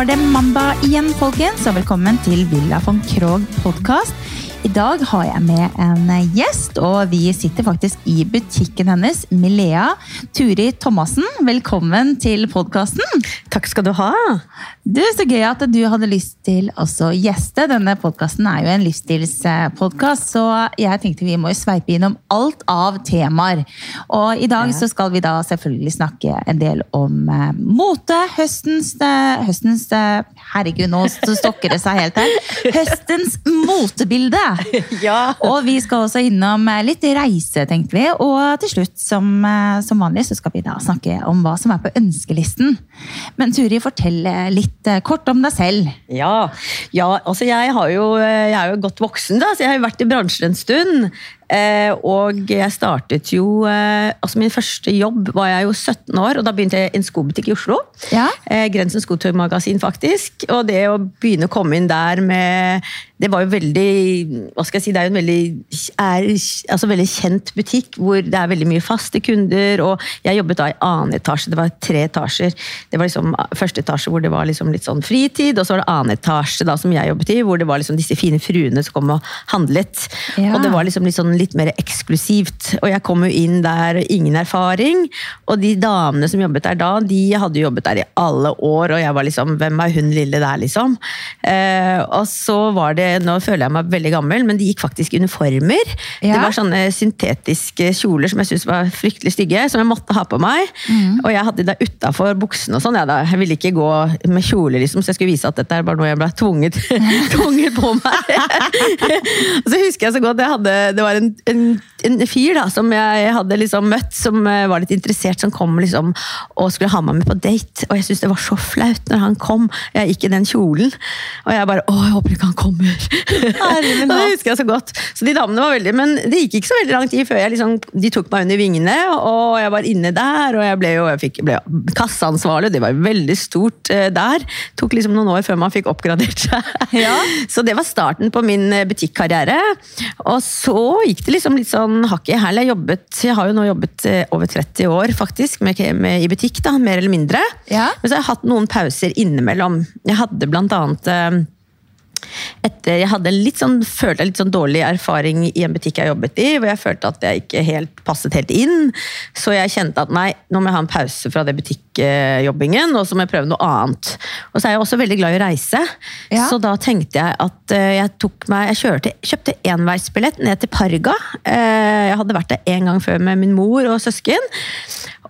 var det mandag igjen, folkens, og velkommen til Villa von Krogh podkast. I dag har jeg med en gjest, og vi sitter faktisk i butikken hennes. Milea Turi Thomassen, velkommen til podkasten. Takk skal du ha. Du, Så gøy at du hadde lyst til å gjeste. Denne podkasten er jo en livsstilspodkast, så jeg tenkte vi må sveipe innom alt av temaer. Og i dag så skal vi da selvfølgelig snakke en del om eh, mote. Høstens, eh, høstens eh, Herregud, nå stokker det seg helt her. Høstens motebilde. Ja. Og vi skal også innom litt reise, tenkte vi. Og til slutt, som, som vanlig, så skal vi da snakke om hva som er på ønskelisten. Men Turi, fortell eh, litt kort om deg selv. Ja, ja altså jeg, jo, jeg er jo godt voksen, da, så jeg har jo vært i bransjen en stund. Eh, og jeg startet jo eh, altså Min første jobb var jeg jo 17 år, og da begynte jeg i en skobutikk i Oslo. Ja. Eh, Grensen skotøymagasin, faktisk. Og det å begynne å komme inn der med Det var jo veldig Hva skal jeg si, det er jo en veldig, er, altså veldig kjent butikk hvor det er veldig mye faste kunder. Og jeg jobbet da i annen etasje, det var tre etasjer. Det var liksom første etasje hvor det var liksom litt sånn fritid, og så var det annen etasje da som jeg jobbet i, hvor det var liksom disse fine fruene som kom og handlet. Ja. Og det var liksom litt sånn litt mer eksklusivt. Og jeg kom jo inn der, ingen erfaring. Og de damene som jobbet der da, de hadde jo jobbet der i alle år, og jeg var liksom Hvem er hun lille der, liksom? Eh, og så var det Nå føler jeg meg veldig gammel, men de gikk faktisk i uniformer. Ja. Det var sånne syntetiske kjoler som jeg syntes var fryktelig stygge, som jeg måtte ha på meg. Mm. Og jeg hadde de der utafor buksene og sånn. Ja, da. Jeg ville ikke gå med kjole, liksom, så jeg skulle vise at dette er bare noe jeg ble tvunget, tvunget på meg. og så husker jeg så godt jeg hadde, Det var en, en, en fyr da, som jeg hadde liksom møtt, som eh, var litt interessert, som kom liksom, og skulle ha meg med på date. Og jeg syntes det var så flaut når han kom. Jeg gikk i den kjolen. Og jeg bare Å, jeg håper ikke han kommer. Og det husker jeg så godt. Så de damene var veldig, Men det gikk ikke så veldig lang tid før jeg liksom, de tok meg under vingene, og jeg var inne der. Og jeg ble jo jeg fikk, ble kasseansvarlig, det var veldig stort eh, der. Tok liksom noen år før man fikk oppgradert seg. Ja. Så det var starten på min eh, butikkarriere. Og så gikk det liksom litt sånn hakk i hæl. Jeg, jobbet- jeg har jo nå jobbet eh, over 30 år faktisk med, med, i butikk, da, mer eller mindre. Ja. Men så har jeg hatt noen pauser innimellom. Jeg hadde blant annet eh, etter jeg hadde litt sånn, følte litt sånn dårlig erfaring i en butikk jeg jobbet i, hvor jeg følte at jeg ikke helt passet helt inn. Så jeg kjente at nei, nå må jeg ha en pause fra det butikkjobbingen, og så må jeg prøve noe annet. Og så er jeg også veldig glad i å reise, Ja. så da tenkte jeg at eh, jeg tok meg Jeg kjørte, kjøpte enveisbillett ned til Parga. Eh, Jeg hadde vært der en gang før med min mor og søsken.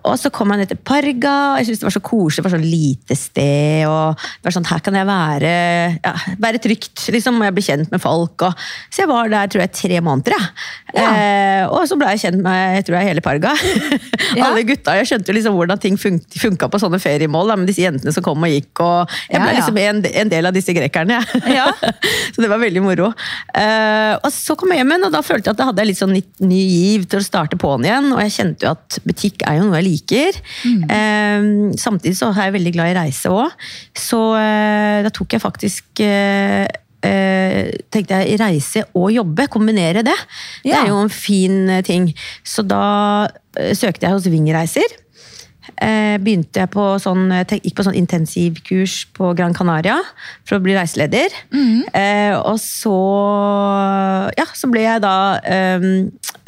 Og så kom jeg ned til Parga, og jeg syntes det var så koselig, det var sånn lite sted. og det var sånn, Her kan jeg være, ja, være trygt, liksom, og jeg blir kjent med folk. Og, så jeg var der tror jeg, tre måneder. Ja. Eh, og så ble jeg kjent med jeg tror jeg, hele Parga. Ja. Alle gutta, Jeg skjønte jo liksom hvordan ting fun funka på sånne feriemål, da, med disse jentene som kom og gikk. og Jeg ble liksom en, en del av disse grekerne. Ja. så det var veldig moro. Eh, og så kom jeg hjem igjen, og da følte jeg at jeg hadde litt sånn ny, ny giv til å starte på'n igjen. Og jeg kjente jo at butikk er jo noe jeg liker. Eh, samtidig så er jeg veldig glad i reise òg. Så eh, da tok jeg faktisk eh, eh, tenkte jeg reise og jobbe, kombinere det. Det er jo en fin eh, ting. Så da eh, søkte jeg hos Vingreiser. Eh, begynte jeg på sånn, gikk på sånn intensivkurs på Gran Canaria for å bli reiseleder. Eh, og så ja, så ble jeg da eh,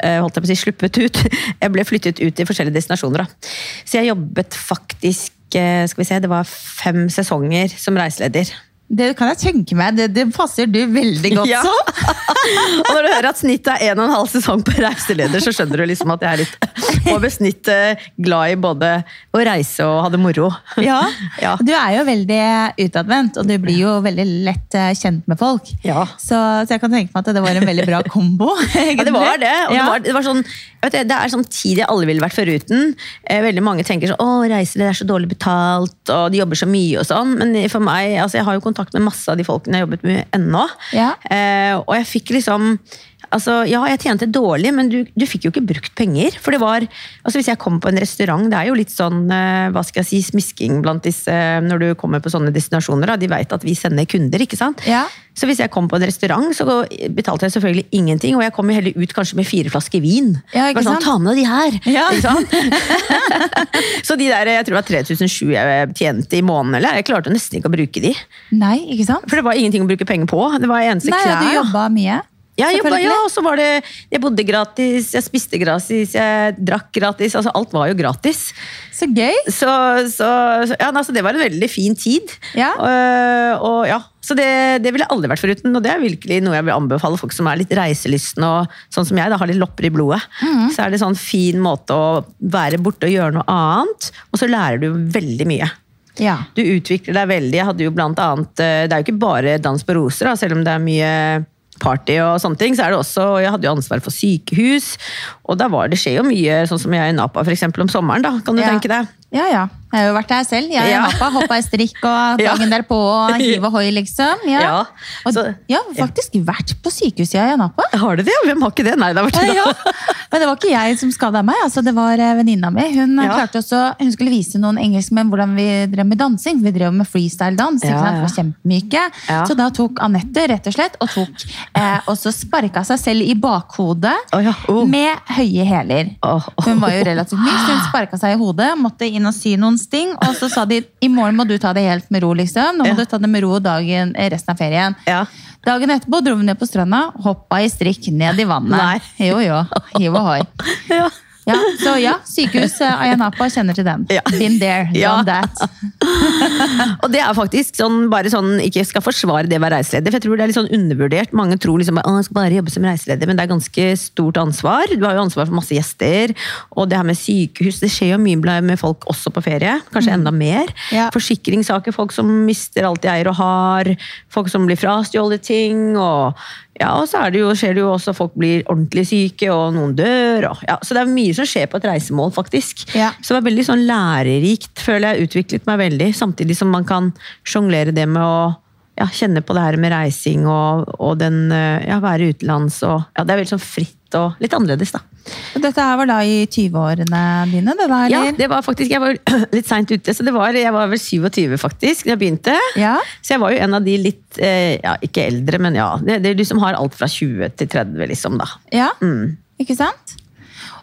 eh, holdt jeg på å si, sluppet ut. Jeg ble flyttet ut til forskjellige destinasjoner. Da. Så jeg jobbet faktisk eh, skal vi se, det var fem sesonger som reiseleder. Det kan jeg tenke meg. Det, det passer du veldig godt Ja. som. og når du hører at snittet er en og en halv sesong på reiseleder, så skjønner du liksom at jeg er litt over snittet glad i både å reise og ha det moro. Ja. Ja. Du er jo veldig utadvendt, og du blir jo veldig lett eh, kjent med folk. Ja. Så, så jeg kan tenke meg at det var en veldig bra kombo. Ja, det var det. Og det, var, det, var sånn, vet, det er sånn tid jeg aldri ville vært foruten. Eh, veldig mange tenker sånn å, reise det er så dårlig betalt, og de jobber så mye og sånn. Men for meg, altså jeg har jo kontakt med masse av de folkene jeg har jobbet med ennå. Ja. Eh, og jeg fikk liksom altså, ja, jeg tjente dårlig, men du, du fikk jo ikke brukt penger. For det var altså Hvis jeg kom på en restaurant, det er jo litt sånn eh, hva skal jeg si, smisking blant disse når du kommer på sånne destinasjoner. Da. De vet at vi sender kunder, ikke sant. Ja. Så hvis jeg kom på en restaurant, så betalte jeg selvfølgelig ingenting. Og jeg kom jo heller ut kanskje med fire flasker vin. Ja, ikke sant? sånn. Ta med de her! Ja. Ikke sant? så de der, jeg tror det var 3007 jeg tjente i måneden, eller jeg klarte nesten ikke å bruke de. Nei, ikke sant? For det var ingenting å bruke penger på. Det var eneste Nei, klær. du jobba mye. Ja, jeg jobba, ja, og så var det Jeg bodde gratis, jeg spiste gratis, jeg drakk gratis. altså Alt var jo gratis. Så gøy. Så, så, så ja, altså, det var en veldig fin tid. Ja. Og, og ja, Så det, det ville jeg aldri vært foruten. Og det er virkelig noe jeg vil anbefale folk som er litt reiselystne og sånn som jeg, da har litt lopper i blodet. Mm. Så er det sånn fin måte å være borte og gjøre noe annet, og så lærer du veldig mye. Ja. Du utvikler deg veldig. Jeg hadde jo blant annet, eh, Det er jo ikke bare dans på roser, da, selv om det er mye party og sånne ting. så er det også, Jeg hadde jo ansvar for sykehus, og da var det skjer jo mye, sånn som jeg i Napa eksempel, om sommeren. da, Kan du Ja. tenke deg? Ja, ja. Jeg har jo vært der selv. Jeg Ja. hoppa, hoppa i strikk og dagen derpå og hiv ohoi, liksom. Ja. Ja, Og, så- ja, faktisk vært på sykehuset i på. Har du det? Hvem har ikke det? Nei, det har vært Ja, Men det var ikke jeg som skada meg, altså det var eh, venninna mi. Hun, eh, også, hun skulle vise noen engelskmenn hvordan vi drev med dansing. Vi drev med freestyle-dans. Det kjempemyke. Så da tok Anette rett og slett og tok eh, og så sparka seg selv i bakhodet oh, oh. med høye hæler. Oh. Hun var jo relativt myk, så hun sparka seg i hodet, måtte inn og si noen sting. Og så sa de i morgen må du ta det helt med ro, liksom. Nå må Ja. du ta det med ro dagen, eh, resten av ferien. Ja. Dagen etterpå dro vi ned på stranda, hoppa i strikk ned i vannet. Nei. Jo, jo. Hiv og hoi. Ja. Ja, så ja, sykehus eh, Ayanapa kjenner til den. Ja. Been there, Ja. done that. Og det er faktisk sånn, bare sånn, ikke skal forsvare det å være reiseleder, for jeg tror det er litt sånn undervurdert. Mange tror liksom at jeg skal bare jobbe som reiseleder, men det er ganske stort ansvar. Du har jo ansvar for masse gjester, og det her med sykehus, det skjer jo mye med folk også på ferie, kanskje enda mer. Ja. Forsikringssaker, folk som mister alt de eier og har, folk som blir frastjålet ting, og ja, og så det jo, skjer det jo også folk blir ordentlig syke, og noen dør. Og, ja, så det er mye som skjer på et reisemål, faktisk. Ja. Så det var veldig sånn lærerikt, føler jeg. Utviklet meg veldig. Samtidig som man kan sjonglere det med å ja, kjenne på det her med reising og, og den, eh, ja, være utenlands. Og, ja, det er veldig sånn fritt og litt annerledes, da. Og Dette her var da i 20-årene dine? det da, Ja, det var faktisk, Jeg var litt seint ute, så det var, jeg var vel 27 faktisk da jeg begynte. Ja. Så jeg var jo en av de litt, eh, ja, ikke eldre, men ja, det, det er du som har alt fra 20 til 30, liksom, da. ja. Mm. Ikke sant?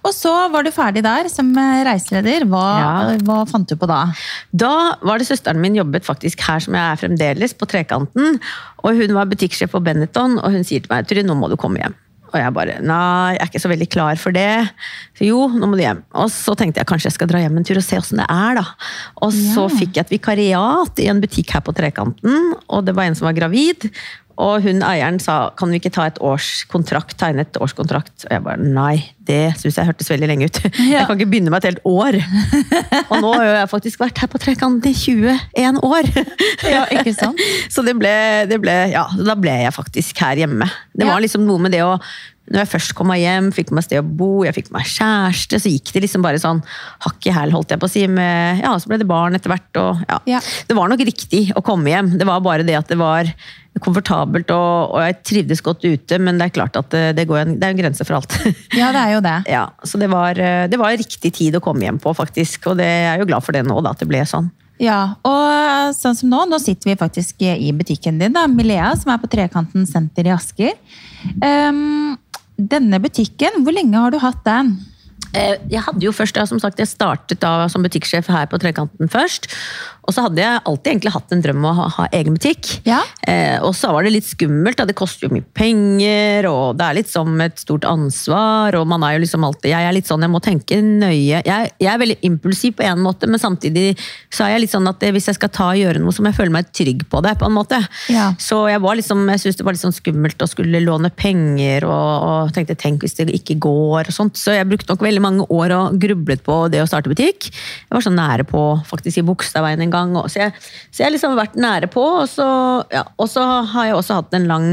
Og så var du ferdig der som eh, reiseleder. Hva, Ja. hva fant du på da? Da var det søsteren min jobbet faktisk her som jeg er fremdeles, på Trekanten. Og hun var butikksjef på Benetton, og hun sier til meg Turid, nå må du komme hjem. Og jeg bare nei, jeg er ikke så veldig klar for det. Så jo, nå må du hjem. Og så tenkte jeg kanskje jeg skal dra hjem en tur og se åssen det er, da. Og så Ja. fikk jeg et vikariat i en butikk her på Trekanten, og det var en som var gravid. Og hun eieren sa kan vi ikke ta et årskontrakt, tegne et årskontrakt? Og jeg bare nei, det syns jeg hørtes veldig lenge ut. Ja. Jeg kan ikke begynne med et helt år. Og nå har jeg faktisk vært her på Trekanten i 21 år. Ja, ikke sant? Så det ble, det ble Ja, da ble jeg faktisk her hjemme. Det var liksom noe med det å når jeg først kom meg hjem, fikk meg sted å bo, jeg fikk meg kjæreste, så gikk det liksom bare sånn hakk i hæl, holdt jeg på å si. Med, ja, så ble det barn etter hvert. Og, ja. Ja. Det var nok riktig å komme hjem. Det var bare det at det var komfortabelt, og, og jeg trivdes godt ute, men det er klart at det, det, går en, det er en grense for alt. Ja, det er jo det. Ja, så det var, eh, det var riktig tid å komme hjem på, faktisk. Og det jeg er jo glad for det nå, da, at det ble sånn. Ja, og sånn som nå, nå sitter vi faktisk i butikken din, da, Milea, som er på Trekanten senter i Asker. Um, denne butikken, hvor lenge har du hatt den? Eh, Jeg hadde jo først, som sagt, jeg startet da som butikksjef her på Trekanten først. Og så hadde jeg alltid egentlig hatt en drøm om å ha, ha egen butikk. Ja. Eh, og så var det litt skummelt, da. det koster jo mye penger, og det er litt som et stort ansvar. Og man er jo liksom alltid Jeg er litt sånn, jeg må tenke nøye. Jeg, jeg er veldig impulsiv på en måte, men samtidig så er jeg litt sånn at hvis jeg skal ta og gjøre noe, så må jeg føle meg trygg på det. på en måte. Ja. Så jeg var liksom, jeg syntes det var litt sånn skummelt å skulle låne penger, og, og tenkte tenk hvis det ikke går, og sånt. Så jeg brukte nok veldig mange år og grublet på det å starte butikk. Jeg var så nære på faktisk i Bogstadveien en gang. Og, så, jeg, så jeg har liksom vært nære på, og så, ja, og så har jeg også hatt en lang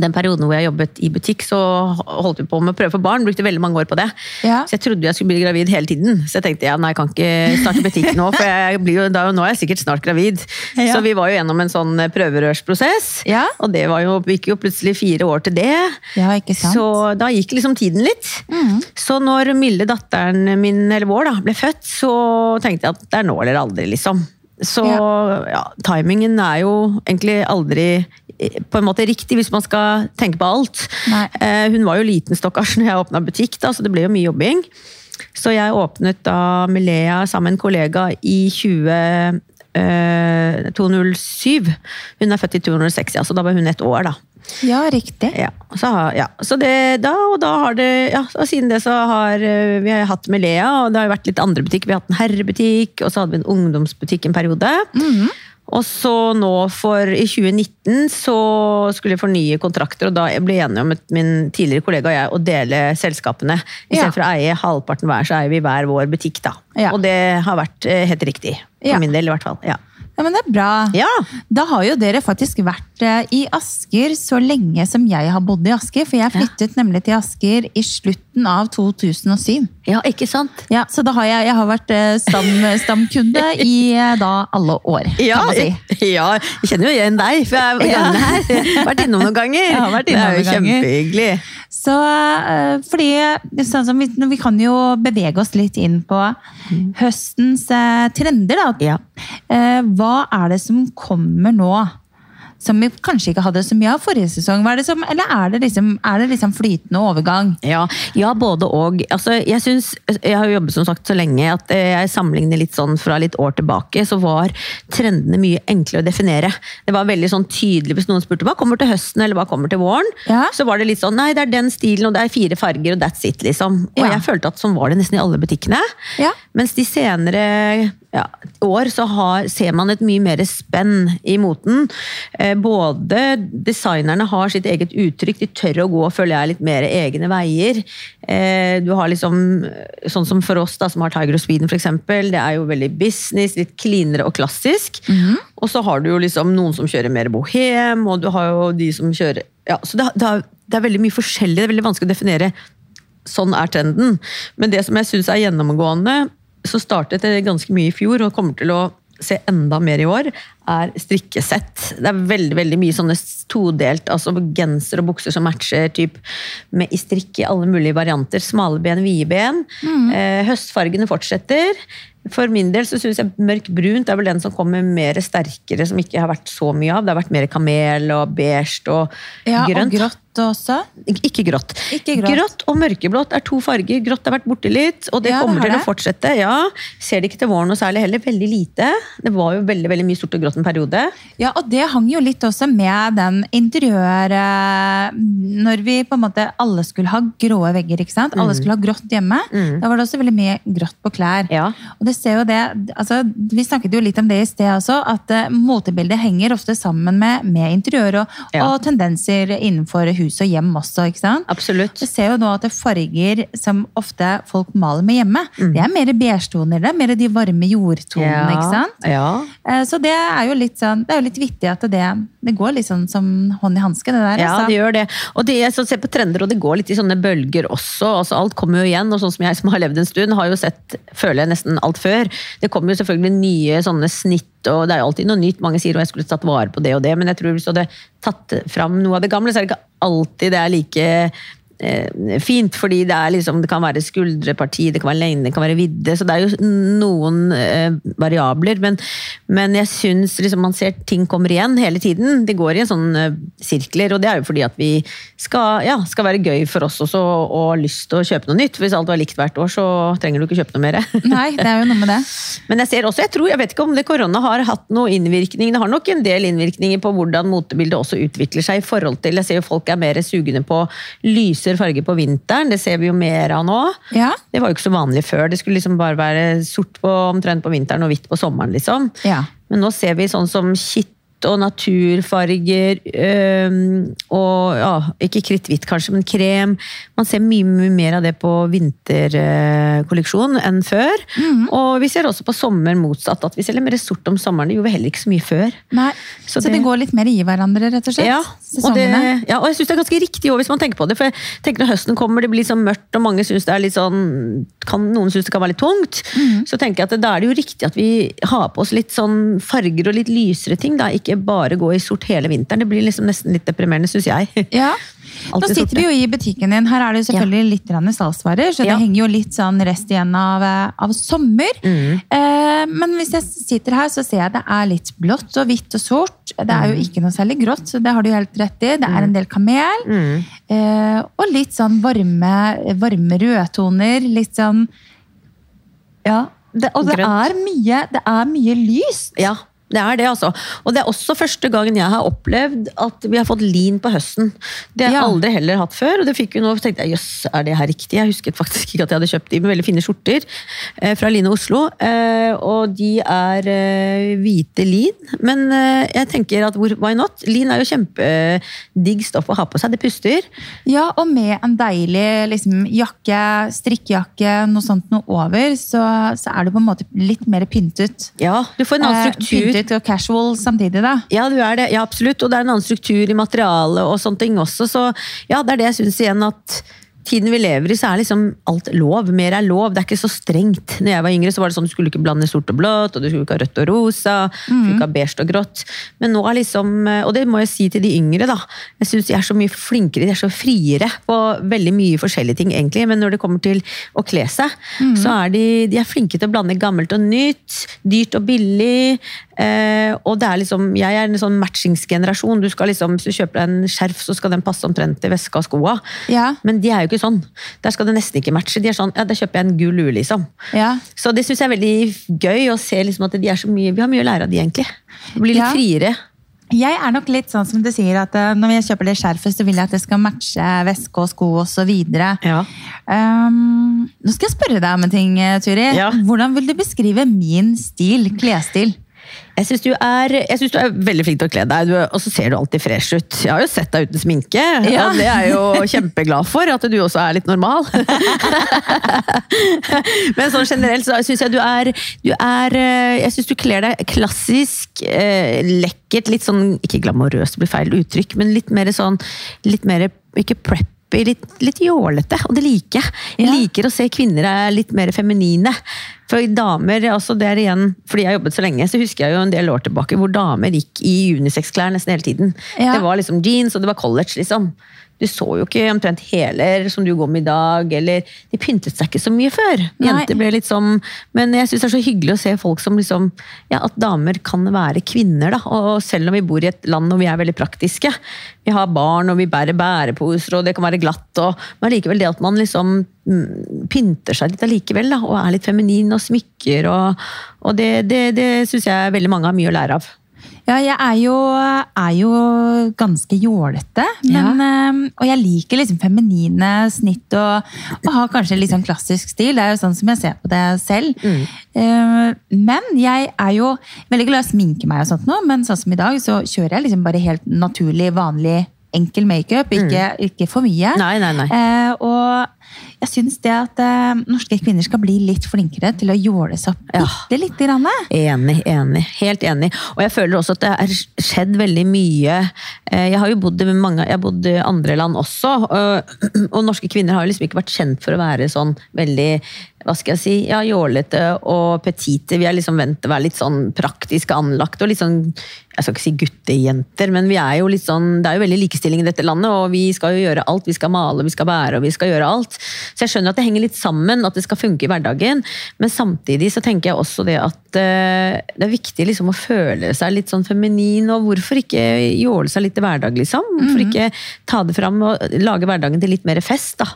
den perioden hvor jeg jobbet i butikk, så holdt vi på med å prøve for barn. Brukte veldig mange år på det. Ja. Så jeg trodde jeg skulle bli gravid hele tiden. Så jeg tenkte ja, nei, jeg kan ikke starte butikk nå, for jeg blir jo, da, nå er jeg sikkert snart gravid. Ja. Så vi var jo gjennom en sånn prøverørsprosess. Ja. Og det var jo, gikk jo plutselig fire år til det. Ja, ikke sant? Så da gikk liksom tiden litt. Så når Milde, datteren min, eller vår, da, ble født, så tenkte jeg at det er nå eller aldri, liksom. Så ja, timingen er jo egentlig aldri på en måte riktig, hvis man skal tenke på alt. Eh, hun var jo liten stakkars når jeg åpna butikk, da, så det ble jo mye jobbing. Så jeg åpnet da med Lea sammen med en kollega i 20, eh, 207. Hun er født i 206, ja, så da var hun et år, da. Ja, riktig. Ja, så, ja. så det, da og da har det ja, og Siden det så har eh, vi har hatt med Lea, og det har jo vært litt andre butikker. Vi har hatt en herrebutikk, og så hadde vi en ungdomsbutikk en periode. Og så nå for i 2019 så skulle jeg fornye kontrakter, og da ble jeg enig om min tidligere kollega og jeg å dele selskapene. I Ja. å eie halvparten hver, så eier vi hver vår butikk, da. Ja. Og det har vært eh, helt riktig. For Ja. min del, i hvert fall. Ja. Ja, men det er bra. ja. Da har jo dere faktisk vært eh, i Asker så lenge som jeg har bodd i Asker. For jeg flyttet nemlig til Asker i slutten av 2007. Ja, ikke sant? Ja, Så da har jeg, jeg har vært eh, stam, stamkunde i eh, da alle år, Ja, kan man si. ja, jeg kjenner jo igjen deg, for jeg har Ja. gangene her. Vært innom noen ganger. Jeg har vært innom det er jo kjempehyggelig. Så fordi sånn som vi, vi kan jo bevege oss litt inn på høstens eh, trender, da. Ja. Eh, hva er det som kommer nå? Som vi kanskje ikke hadde så mye av forrige sesong? Er det som, eller er det, liksom, er det liksom flytende overgang? Ja, ja, både og. Altså, jeg, synes, jeg har jo jobbet som sagt så lenge at eh, jeg sammenligner litt sånn fra litt år tilbake, så var trendene mye enklere å definere. Det var veldig sånn tydelig hvis noen spurte hva kommer til høsten eller hva kommer til våren. Ja. Så var det litt sånn nei, det er den stilen og det er fire farger og that's it, liksom. Og Ja. jeg følte at sånn var det nesten i alle butikkene. Ja. Mens de senere ja, år så har, ser man et mye mer spenn i moten. Eh, både designerne har sitt eget uttrykk, de tør å gå føler jeg, litt mer egne veier. Eh, du har liksom, sånn som for oss da, som har Tiger of Sweden eksempel, det er jo veldig business, litt cleanere og klassisk. Og så har du jo liksom noen som kjører mer bohem, og du har jo de som kjører ja, så det, det, er, det er veldig mye forskjellig, det er veldig vanskelig å definere sånn er trenden. Men det som jeg syns er gjennomgående, så startet det ganske mye i fjor, og kommer til å se enda mer i år, er strikkesett. Det er veldig veldig mye sånne todelt, altså genser og bukser som matcher, typ, med i strikk i alle mulige varianter. Smale ben, vide ben. Eh, høstfargene fortsetter. For min del så syns jeg mørk brunt er vel den som kommer mer sterkere, som ikke har vært så mye av. Det har vært mer kamel og beige og Ja, grønt. Og grått også. Ikke grått. Ikke grått. og mørkeblått er to farger. Grått har vært borte litt, og det Ja, kommer har til å fortsette. Ja, Ser det ikke til våren noe særlig heller. Veldig lite. Det var jo veldig veldig mye sort og grått en periode. Ja, og det hang jo litt også med den interiøret Når vi på en måte alle skulle ha grå vegger, ikke sant? Alle skulle ha grått hjemme. Da var det også veldig mye grått på klær. Ja. Og det ser jo det, altså, Vi snakket jo litt om det i sted også, at uh, motebildet henger ofte sammen med, med interiør og, Ja. og tendenser innenfor hus og hjem også. ikke sant? Absolutt. Vi ser jo nå at det farger som ofte folk maler med hjemme, det er mer beige-toner. Det er mer de varme jordtonene. ikke sant? Ja. Eh, Så det er jo litt sånn, det er jo litt vittig at det, det går litt sånn som hånd i hanske, det der. Ja, altså. det gjør det. Og det, jeg så ser på trender, og det går litt i sånne bølger også. Altså, alt kommer jo igjen, og sånn som jeg som har levd en stund, har jo sett, føler jeg, nesten alt før. Det kommer jo selvfølgelig nye sånne snitt, og det er jo alltid noe nytt. Mange sier at jeg skulle tatt vare på det og det, men jeg tror hvis du hadde tatt fram noe av det gamle, så er det ikke alltid det er like fint, fordi det, liksom, det kan være skuldreparti, det kan være lengde, det kan være vidde, så det er jo noen eh, variabler, men, men jeg syns liksom, man ser ting kommer igjen hele tiden. Det går i en sånn eh, sirkler, og det er jo fordi at vi skal, ja, skal være gøy for oss også, og ha lyst til å kjøpe noe nytt. Hvis alt var likt hvert år, så trenger du ikke kjøpe noe mer. Nei, det er jo noe med det. Men jeg ser også, jeg tror, jeg vet ikke om det korona har hatt noe innvirkning. Det har nok en del innvirkninger på hvordan motebildet også utvikler seg i forhold til Jeg ser jo folk er mer sugende på lysere farge på vinteren. Det ser vi jo mer av nå. Ja. Det var jo ikke så vanlig før. Det skulle liksom bare være sort på, omtrent på vinteren og hvitt på sommeren, liksom. Ja. Men nå ser vi sånn som og naturfarger. og ja, ikke kritthvitt kanskje, men krem. Man ser mye, mye mer av det på vinterkolleksjon enn før. Mhm. Og vi ser også på sommer motsatt, at vi selger mer sort om sommeren. Det gjorde vi heller ikke så mye før. Nei. Så Så, det- det går litt mer i hverandre, rett og slett? Ja, og, det, ja, og jeg syns det er ganske riktig òg, hvis man tenker på det. For jeg tenker når høsten kommer, det blir sånn mørkt, og mange syns det er litt sånn kan, Noen syns det kan være litt tungt. Mhm. Så tenker jeg at det, da er det jo riktig at vi har på oss litt sånn farger og litt lysere ting. da, Ikke bare gå i sort hele vinteren. Det blir liksom nesten litt deprimerende, syns jeg. Ja. Nå sitter sorte. vi jo i butikken din. Her er det jo selvfølgelig litt grann salgsvarer, så Ja. det henger jo litt sånn rest igjen av, eh, av sommer. Mm. Eh, men hvis jeg sitter her, så ser jeg det er litt blått og hvitt og sort. Det er Mm. jo ikke noe særlig grått, så det har du helt rett i. Det er en del kamel. Mm. Eh, og litt sånn varme, varme rødtoner. Litt sånn Ja. Det, og det Grønt. er, mye, det er mye lyst. Ja, det er det, altså. Og det er også første gangen jeg har opplevd at vi har fått lin på høsten. Det har jeg Ja. aldri heller hatt før, og det fikk jo nå. Tenkte jeg, jøss, er det her riktig? Jeg husket faktisk ikke at jeg hadde kjøpt de med veldig fine skjorter eh, fra Line Oslo. Eh, og de er eh, hvite lin, men eh, jeg tenker at why not? Lin er jo kjempedigg stoff å ha på seg, det puster. Ja, og med en deilig liksom, jakke, strikkejakke, noe sånt noe over, så, så er du på en måte litt mer pyntet. Ja, du får en annen Eh, struktur. Og casual samtidig, da. Ja, du er det. Ja, absolutt. Og det er en annen struktur i materialet og sånne ting også. Så ja, det er det jeg syns igjen at tiden vi lever i, så er liksom alt lov. Mer er lov. Det er ikke så strengt. Når jeg var yngre, så var det sånn du skulle ikke blande sort og blått, og du skulle ikke ha rødt og rosa, du skulle ikke ha beige og grått. Men nå er liksom, og det må jeg si til de yngre, da. Jeg syns de er så mye flinkere, de er så friere på veldig mye forskjellige ting, egentlig. Men når det kommer til å kle seg, så er de, de er flinke til å blande gammelt og nytt, dyrt og billig. Eh, og det er liksom, jeg er en sånn matchingsgenerasjon. Du skal liksom, Hvis du kjøper deg en skjerf, så skal den passe omtrent til veska og skoa. Ja. Men de er jo ikke sånn. Der skal det nesten ikke matche. De er sånn, ja, Da kjøper jeg en gul lue, liksom. Ja. Så det syns jeg er veldig gøy å se liksom at de er så mye, vi har mye å lære av de, egentlig. Det blir litt Ja. friere. Jeg er nok litt sånn som du sier, at eh, når jeg kjøper det skjerfet, så vil jeg at det skal matche veske og sko osv. Ja. Um, nå skal jeg spørre deg om en ting, eh, Turi. Ja. Hvordan vil du beskrive min stil, klesstil? Jeg syns du, du er veldig flink til å kle deg, du, og så ser du alltid fresh ut. Jeg har jo sett deg uten sminke, Ja. og det er jeg jo kjempeglad for, at du også er litt normal. Men sånn generelt så syns jeg du er, du er eh, Jeg syns du kler deg klassisk, eh, lekkert, litt sånn Ikke glamorøst, det blir feil uttrykk, men litt mer sånn Litt mer ikke preppy, litt, litt jålete, og det liker jeg. Jeg Ja. liker å se kvinner er litt mer feminine. For damer, altså det er igjen, fordi jeg har jobbet så lenge, så husker jeg jo en del år tilbake hvor damer gikk i unisex-klær nesten hele tiden. Ja. Det var liksom jeans, og det var college, liksom. Du så jo ikke omtrent heler som du går med i dag, eller De pyntet seg ikke så mye før. Jenter ble litt sånn Men jeg syns det er så hyggelig å se folk som liksom Ja, at damer kan være kvinner, da. Og selv om vi bor i et land og vi er veldig praktiske. Vi har barn, og vi bærer bæreposer, og det kan være glatt, og Men allikevel det at man liksom mm, pynter seg litt allikevel, da. Og er litt feminin og smykker og, og det, det, det syns jeg veldig mange har mye å lære av. Ja, jeg er jo, er jo ganske jålete, men, ja. og jeg liker liksom feminine snitt og, og har kanskje litt sånn klassisk stil. Det er jo sånn som jeg ser på det selv. Mm. Men jeg er jo veldig glad i å sminke meg, og sånt nå, men sånn som i dag så kjører jeg liksom bare helt naturlig, vanlig, enkel makeup. Ikke, ikke for mye. Nei, nei, nei. Eh, og jeg syns det at eh, norske kvinner skal bli litt flinkere til å jåle seg opp Ja. bitte lite grann. Enig, enig. Helt enig. Og jeg føler også at det har skjedd veldig mye. Eh, Jeg har jo bodd i mange, jeg har bodd i andre land også, og, og norske kvinner har liksom ikke vært kjent for å være sånn veldig hva skal jeg si, ja, jålete og petite. Vi er liksom vant til å være litt sånn praktisk anlagt og litt sånn jeg skal ikke si guttejenter, men vi er jo litt sånn, det er jo veldig likestilling i dette landet, og vi skal jo gjøre alt. Vi skal male, vi skal bære, og vi skal gjøre alt. Så jeg skjønner at det henger litt sammen, at det skal funke i hverdagen. Men samtidig så tenker jeg også det at uh, det er viktig liksom å føle seg litt sånn feminin, og hvorfor ikke jåle seg litt i hverdag, liksom? Hvorfor ikke ta det fram og lage hverdagen til litt mer fest, da?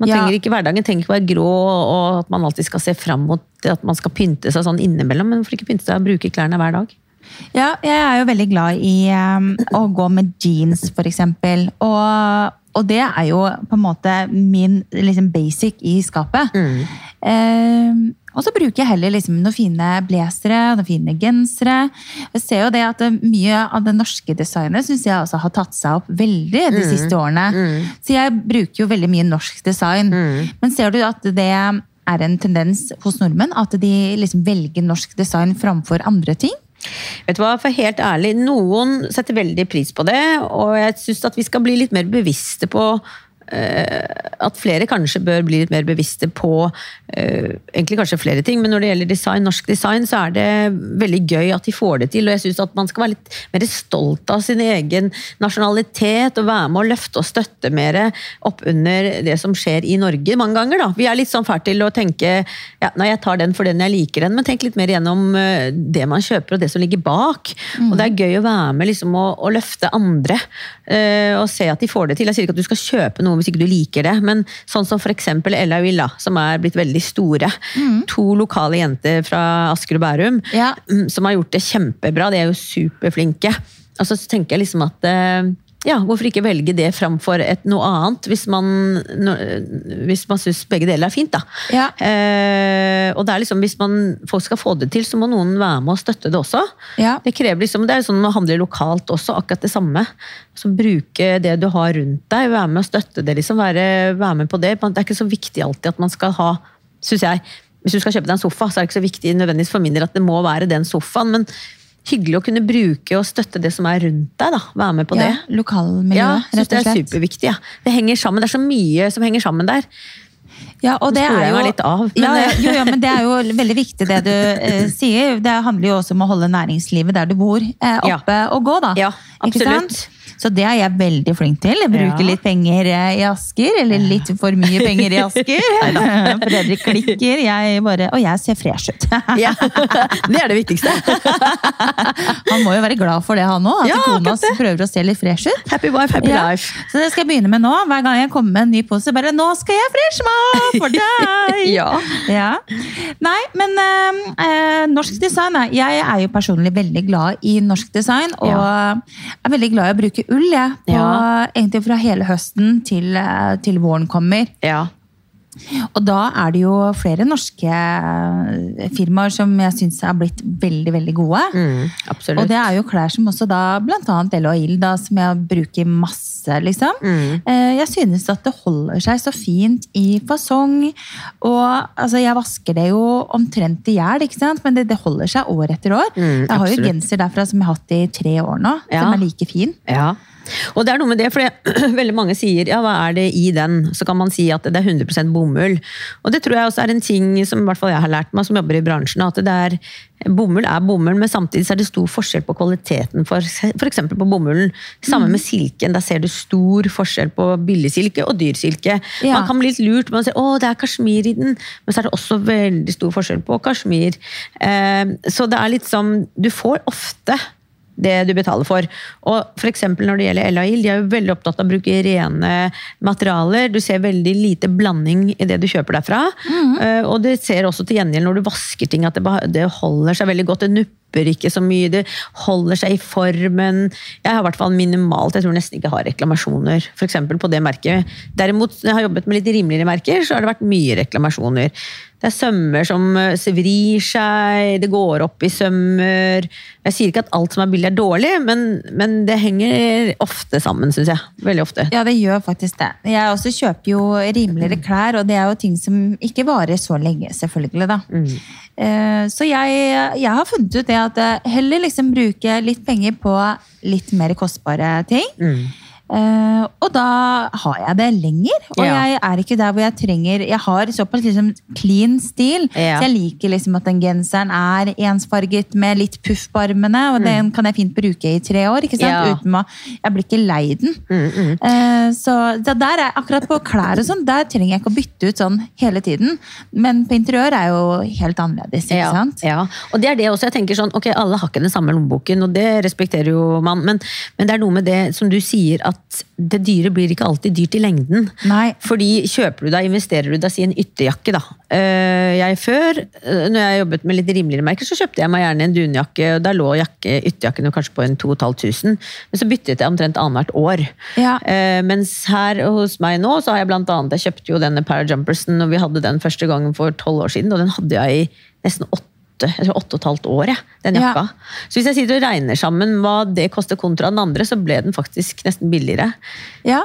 Man Ja. trenger ikke Hverdagen trenger ikke være grå, og at man alltid skal se fram mot at man skal pynte seg sånn innimellom, men hvorfor ikke pynte seg og bruke klærne hver dag? Ja, jeg er jo veldig glad i um, å gå med jeans, for eksempel. Og, og det er jo på en måte min liksom, basic i skapet. Mm. Um, Og så bruker jeg heller liksom noen fine blazere, noen fine gensere. Jeg ser jo det at mye av det norske designet syns jeg også har tatt seg opp veldig de siste årene. Så jeg bruker jo veldig mye norsk design. Men ser du at det er en tendens hos nordmenn at de liksom velger norsk design framfor andre ting? Vet du hva, for helt ærlig, Noen setter veldig pris på det, og jeg syns at vi skal bli litt mer bevisste på eh, at flere kanskje bør bli litt mer bevisste på eh, egentlig kanskje flere ting, men når det gjelder design, norsk design, så er det veldig gøy at de får det til. Og jeg syns at man skal være litt mer stolt av sin egen nasjonalitet og være med å løfte og støtte mer opp under det som skjer i Norge mange ganger. da. Vi er litt sånn fælt til å tenke ja, nei, jeg tar den for den jeg liker den, men tenk litt mer gjennom eh, det man kjøper og det som ligger bak. Og det er gøy å være med liksom, og, og løfte andre eh, og se at de får det til. Jeg sier ikke at du skal kjøpe noe hvis ikke du liker det, men sånn som f.eks. Ella Villa, som er blitt veldig store. To lokale jenter fra Asker og Bærum Ja. mm, som har gjort det kjempebra. De er jo superflinke. Og så tenker jeg liksom at eh, ja, hvorfor ikke velge det framfor et noe annet, hvis man, no, hvis man syns begge deler er fint, da. Ja. Eh, og det er liksom, hvis man, folk skal få det til, så må noen være med og støtte det også. Ja. Det krever liksom, det er sånn å handle lokalt også, akkurat det samme. Så Bruke det du har rundt deg, være med og støtte det. liksom, Være, være med på det. Det er ikke så viktig alltid at man skal ha, syns jeg Hvis du skal kjøpe deg en sofa, så er det ikke så viktig nødvendigvis for min del at det må være den sofaen. men Hyggelig å kunne bruke og støtte det som er rundt deg. da, Være med på det. Lokalmiljøet, Ja, rett og slett. det er superviktig. Ja. Det henger sammen, det er så mye som henger sammen der. Ja, og det er jo, litt av, men- ja, ja, jo, ja, men det er jo veldig viktig det du eh, sier. Det handler jo også om å holde næringslivet der du bor, eh, oppe og gå, da. Ja, absolutt. Så det er jeg veldig flink til. Jeg bruker litt penger eh, i Asker, eller litt for mye penger i Asker. Fredrik klikker, jeg bare Og jeg ser fresh ut. Ja, Det er det viktigste. Han må jo være glad for det, han òg. At kona prøver å se litt fresh ut. Happy wife, happy life. Så det skal jeg begynne med nå. Hver gang jeg kommer med en ny pose, bare 'Nå skal jeg fresh meg for deg!' Ja. Ja. Nei, men eh, eh, norsk design Jeg er jo personlig veldig glad i norsk design, og er veldig glad i å bruke ull. Jeg, på, Ja. Egentlig fra hele høsten til, eh, til våren kommer. Ja. Og da er det jo flere norske eh, firmaer som jeg syns har blitt veldig, veldig gode. Mm. Og det er jo klær som også da, annet Ella og Ild, som jeg bruker masse, liksom. Mm. Eh, Jeg synes at det holder seg så fint i fasong. Og altså, jeg vasker det jo omtrent i hjel, ikke sant? Men det, det holder seg år etter år. Mm, jeg har jo genser derfra som jeg har hatt i tre år nå, Ja. som er like fin. Ja. Og det er noe med det, for veldig mange sier ja, hva er det i den? Så kan man si at det er 100% bomull. Og det tror jeg også er en ting som i hvert fall jeg har lært meg som jobber i bransjen, at det er Bomull er bomull, men samtidig så er det stor forskjell på kvaliteten for f.eks. på bomullen. Sammen med silken. Der ser du stor forskjell på billigsilke og dyrsilke. Ja. Man kan bli litt lurt. Man sier å, det er kasjmir i den, men så er det også veldig stor forskjell på kasjmir. Eh, så det er litt som Du får ofte det du betaler for. Og for eksempel når det gjelder Ella Ild, de er jo veldig opptatt av å bruke rene materialer. Du ser veldig lite blanding i det du kjøper derfra. Eh, og det ser også til gjengjeld når du vasker ting, at det, det holder seg veldig godt. Det nupper ikke så mye, det holder seg i formen. Jeg har i hvert fall minimalt, jeg tror nesten ikke jeg har reklamasjoner for på det merket. Derimot, når jeg har jobbet med litt rimeligere merker, så har det vært mye reklamasjoner. Det er sømmer som eh, vrir seg, det går opp i sømmer. Jeg sier ikke at alt som er billig er dårlig, men, men det henger ofte sammen, syns jeg. Veldig ofte. Ja, det gjør faktisk det. Jeg også kjøper jo rimeligere klær, og det er jo ting som ikke varer så lenge, selvfølgelig. da. Mm. Så jeg, jeg har funnet ut det at jeg heller liksom bruke litt penger på litt mer kostbare ting. Eh, og da har jeg det lenger. Og Ja. jeg er ikke der hvor jeg trenger Jeg har såpass liksom clean stil, Ja. så jeg liker liksom at den genseren er ensfarget med litt puff på armene, og den kan jeg fint bruke i tre år. ikke sant? Mm. Ja. Uten å, jeg blir ikke lei den. Mm, Eh, så, så der er, akkurat på klær og sånn, der trenger jeg ikke å bytte ut sånn hele tiden. Men på interiør er jo helt annerledes, ikke Ja, sant? ja, og det er det også. jeg tenker sånn, ok, Alle har ikke den samme lommeboken, og det respekterer jo man. Men, men det er noe med det som du sier, at at det dyre blir ikke alltid dyrt i lengden. Nei. Fordi kjøper du deg, investerer du deg i en ytterjakke, da. Eh, Jeg før, eh, når jeg jobbet med litt rimeligere merker, så kjøpte jeg meg gjerne en dunjakke, og der lå jakke, ytterjakken kanskje på en 2500, men så byttet jeg omtrent annethvert år. Ja. Eh, mens her hos meg nå, så har jeg blant annet, jeg kjøpte jo denne Parajumpersen, og vi hadde den første gangen for tolv år siden, og den hadde jeg i nesten åtte jeg tror åtte og et halvt år, jeg, den Ja. jakka. Så hvis jeg sitter og regner sammen hva det koster kontra den andre, så ble den faktisk nesten billigere. Ja,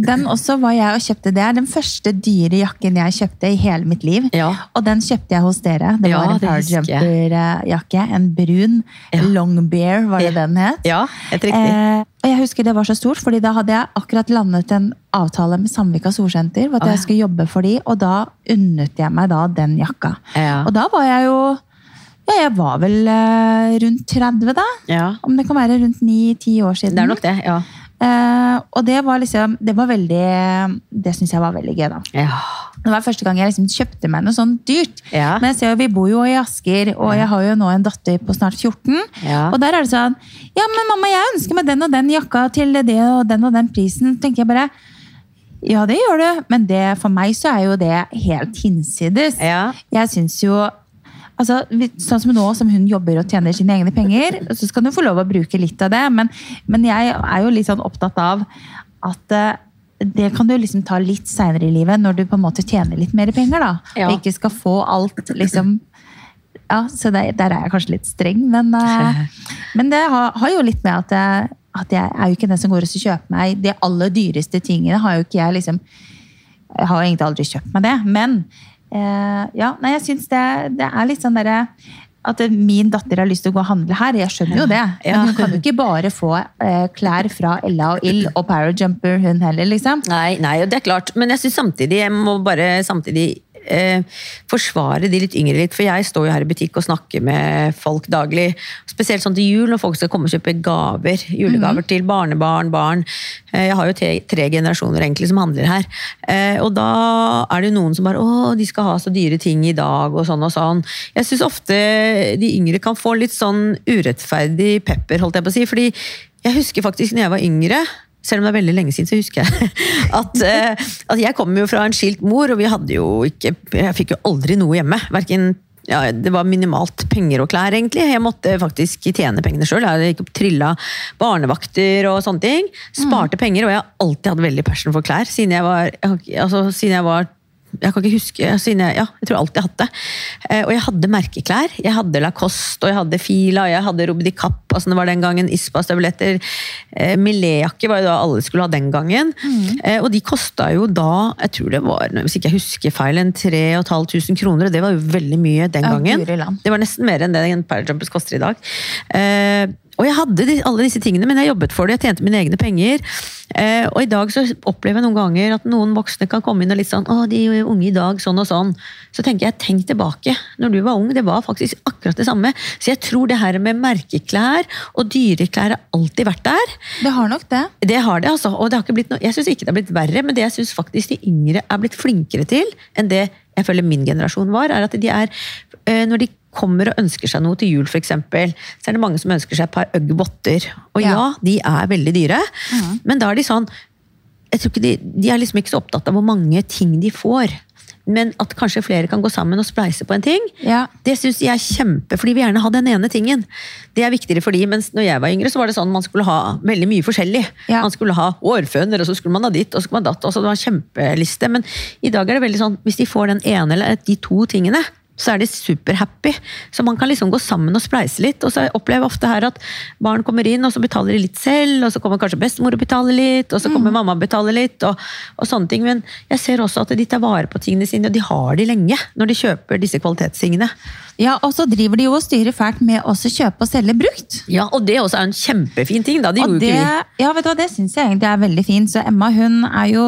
den også var jeg og kjøpte. Det er den første dyre jakken jeg kjøpte i hele mitt liv. Ja. Og den kjøpte jeg hos dere. Det Ja, var en husker jeg. Parajumper-jakke. En brun Ja. long bear, var det Ja. den het. Ja, helt riktig. Eh, og jeg husker det var så stort, fordi da hadde jeg akkurat landet en avtale med Samvika Solsenter. For at jeg skulle jobbe for de, og da unnet jeg meg da den jakka. Ja. Og da var jeg jo Ja, jeg var vel eh, rundt 30, da. ja, Om det kan være rundt 9-10 år siden. det er nok det. Ja. Uh, og det var liksom Det var veldig Det syns jeg var veldig gøy, da. ja. Det var første gang jeg liksom kjøpte meg noe sånn dyrt. Ja. Men jeg ser jo, vi bor jo i Asker, og jeg har jo nå en datter på snart 14. Ja. Og der er det sånn Ja, men mamma, jeg ønsker meg den og den jakka til det og den og den prisen. Tenker jeg bare Ja, det gjør du, men det, for meg så er jo det helt hinsides. Ja. Jeg syns jo Altså, sånn som nå som hun jobber og tjener sine egne penger, så skal hun få lov å bruke litt av det. Men, men jeg er jo litt sånn opptatt av at eh, det kan du liksom ta litt seinere i livet, når du på en måte tjener litt mer penger. da. Ja. Og ikke skal få alt liksom Ja, så der, der er jeg kanskje litt streng, men, eh, men det har, har jo litt med at, jeg, at jeg er jo ikke den som går og kjøper meg de aller dyreste tingene. har jo ikke Jeg liksom jeg har egentlig aldri kjøpt meg det, men eh, ja, nei, jeg syns det, det er litt sånn derre at min datter har lyst til å gå og handle her, jeg skjønner jo det. Men hun kan jo ikke bare få eh, klær fra Ella og Ill og Parajumper, hun heller, liksom. Nei, nei, det er klart. Men jeg synes samtidig, jeg må bare samtidig eh, forsvare de litt yngre litt. For jeg står jo her i butikk og snakker med folk daglig. Spesielt sånn til jul, når folk skal komme og kjøpe gaver. Julegaver til barnebarn, barn. Eh, jeg har jo tre, tre generasjoner egentlig som handler her. Eh, og da er det jo noen som bare Å, de skal ha så dyre ting i dag, og sånn og sånn. Jeg syns ofte de yngre kan få litt sånn urettferdig pepper, holdt jeg på å si. Fordi jeg husker faktisk når jeg var yngre selv om det er veldig lenge siden, så husker jeg at, eh, at jeg kom jo fra en skilt mor, og vi hadde jo ikke Jeg fikk jo aldri noe hjemme. Hverken ja, Det var minimalt penger og klær, egentlig. Jeg måtte faktisk tjene pengene sjøl. Jeg gikk opp trilla barnevakter og sånne ting. Sparte penger, og jeg har alltid hatt veldig passion for klær. Siden jeg var, altså, siden jeg var jeg kan ikke huske, siden jeg, ja, jeg tror alltid jeg hatt det. Eh, og jeg hadde merkeklær. Jeg hadde Lacoste, og jeg hadde Fila, jeg hadde Robedi Kapp, altså det var den gangen Ispa-støvletter. Eh, Millet-jakke var jo da alle skulle ha den gangen. Eh, og de kosta jo da, jeg tror det var, hvis ikke jeg husker feil, en 3500 kroner, og det var jo veldig mye den gangen. Ja. Det var nesten mer enn det en Parajumpers koster i dag. Og jeg hadde alle disse tingene, men jeg jobbet for det, jeg tjente mine egne penger. Eh, og i dag så opplever jeg noen ganger at noen voksne kan komme inn og litt sånn Å, de er unge i dag, sånn og sånn. Så tenker jeg, tenk tilbake. Når du var ung, det var faktisk akkurat det samme. Så jeg tror det her med merkeklær og dyreklær har alltid vært der. Det har nok det. Det har det, altså. Og det har ikke blitt noe, jeg syns ikke det har blitt verre, men det jeg syns faktisk de yngre er blitt flinkere til enn det jeg føler min generasjon var, er at de er eh, Når de kommer og ønsker seg noe til jul, f.eks., så er det mange som ønsker seg et par Ugg botter. Og ja, Ja. de er veldig dyre, men da er de sånn jeg tror ikke de, de er liksom ikke så opptatt av hvor mange ting de får. Men at kanskje flere kan gå sammen og spleise på en ting. Ja. Det syns de er kjempe, for de vil gjerne ha den ene tingen. Det er viktigere for de, mens når jeg var yngre, så var det sånn man skulle ha veldig mye forskjellig. Ja. Man skulle ha hårføner, og så skulle man ha ditt, og så skulle man datt. Og så det var en kjempeliste. Men i dag er det veldig sånn, hvis de får den ene eller de to tingene, så er de superhappy. Så man kan liksom gå sammen og spleise litt. Og så opplever jeg ofte her at barn kommer inn, og så betaler de litt selv, og så kommer kanskje bestemor og betaler litt, og så kommer mamma og betaler litt, og, og sånne ting. Men jeg ser også at de tar vare på tingene sine, og de har de lenge når de kjøper disse kvalitetstingene. Ja, og så driver de jo og styrer fælt med også kjøpe og selge brukt. Ja, og det også er en kjempefin ting, da. de Og det, ja, vet du hva, det syns jeg egentlig er veldig fint. Så Emma hun er jo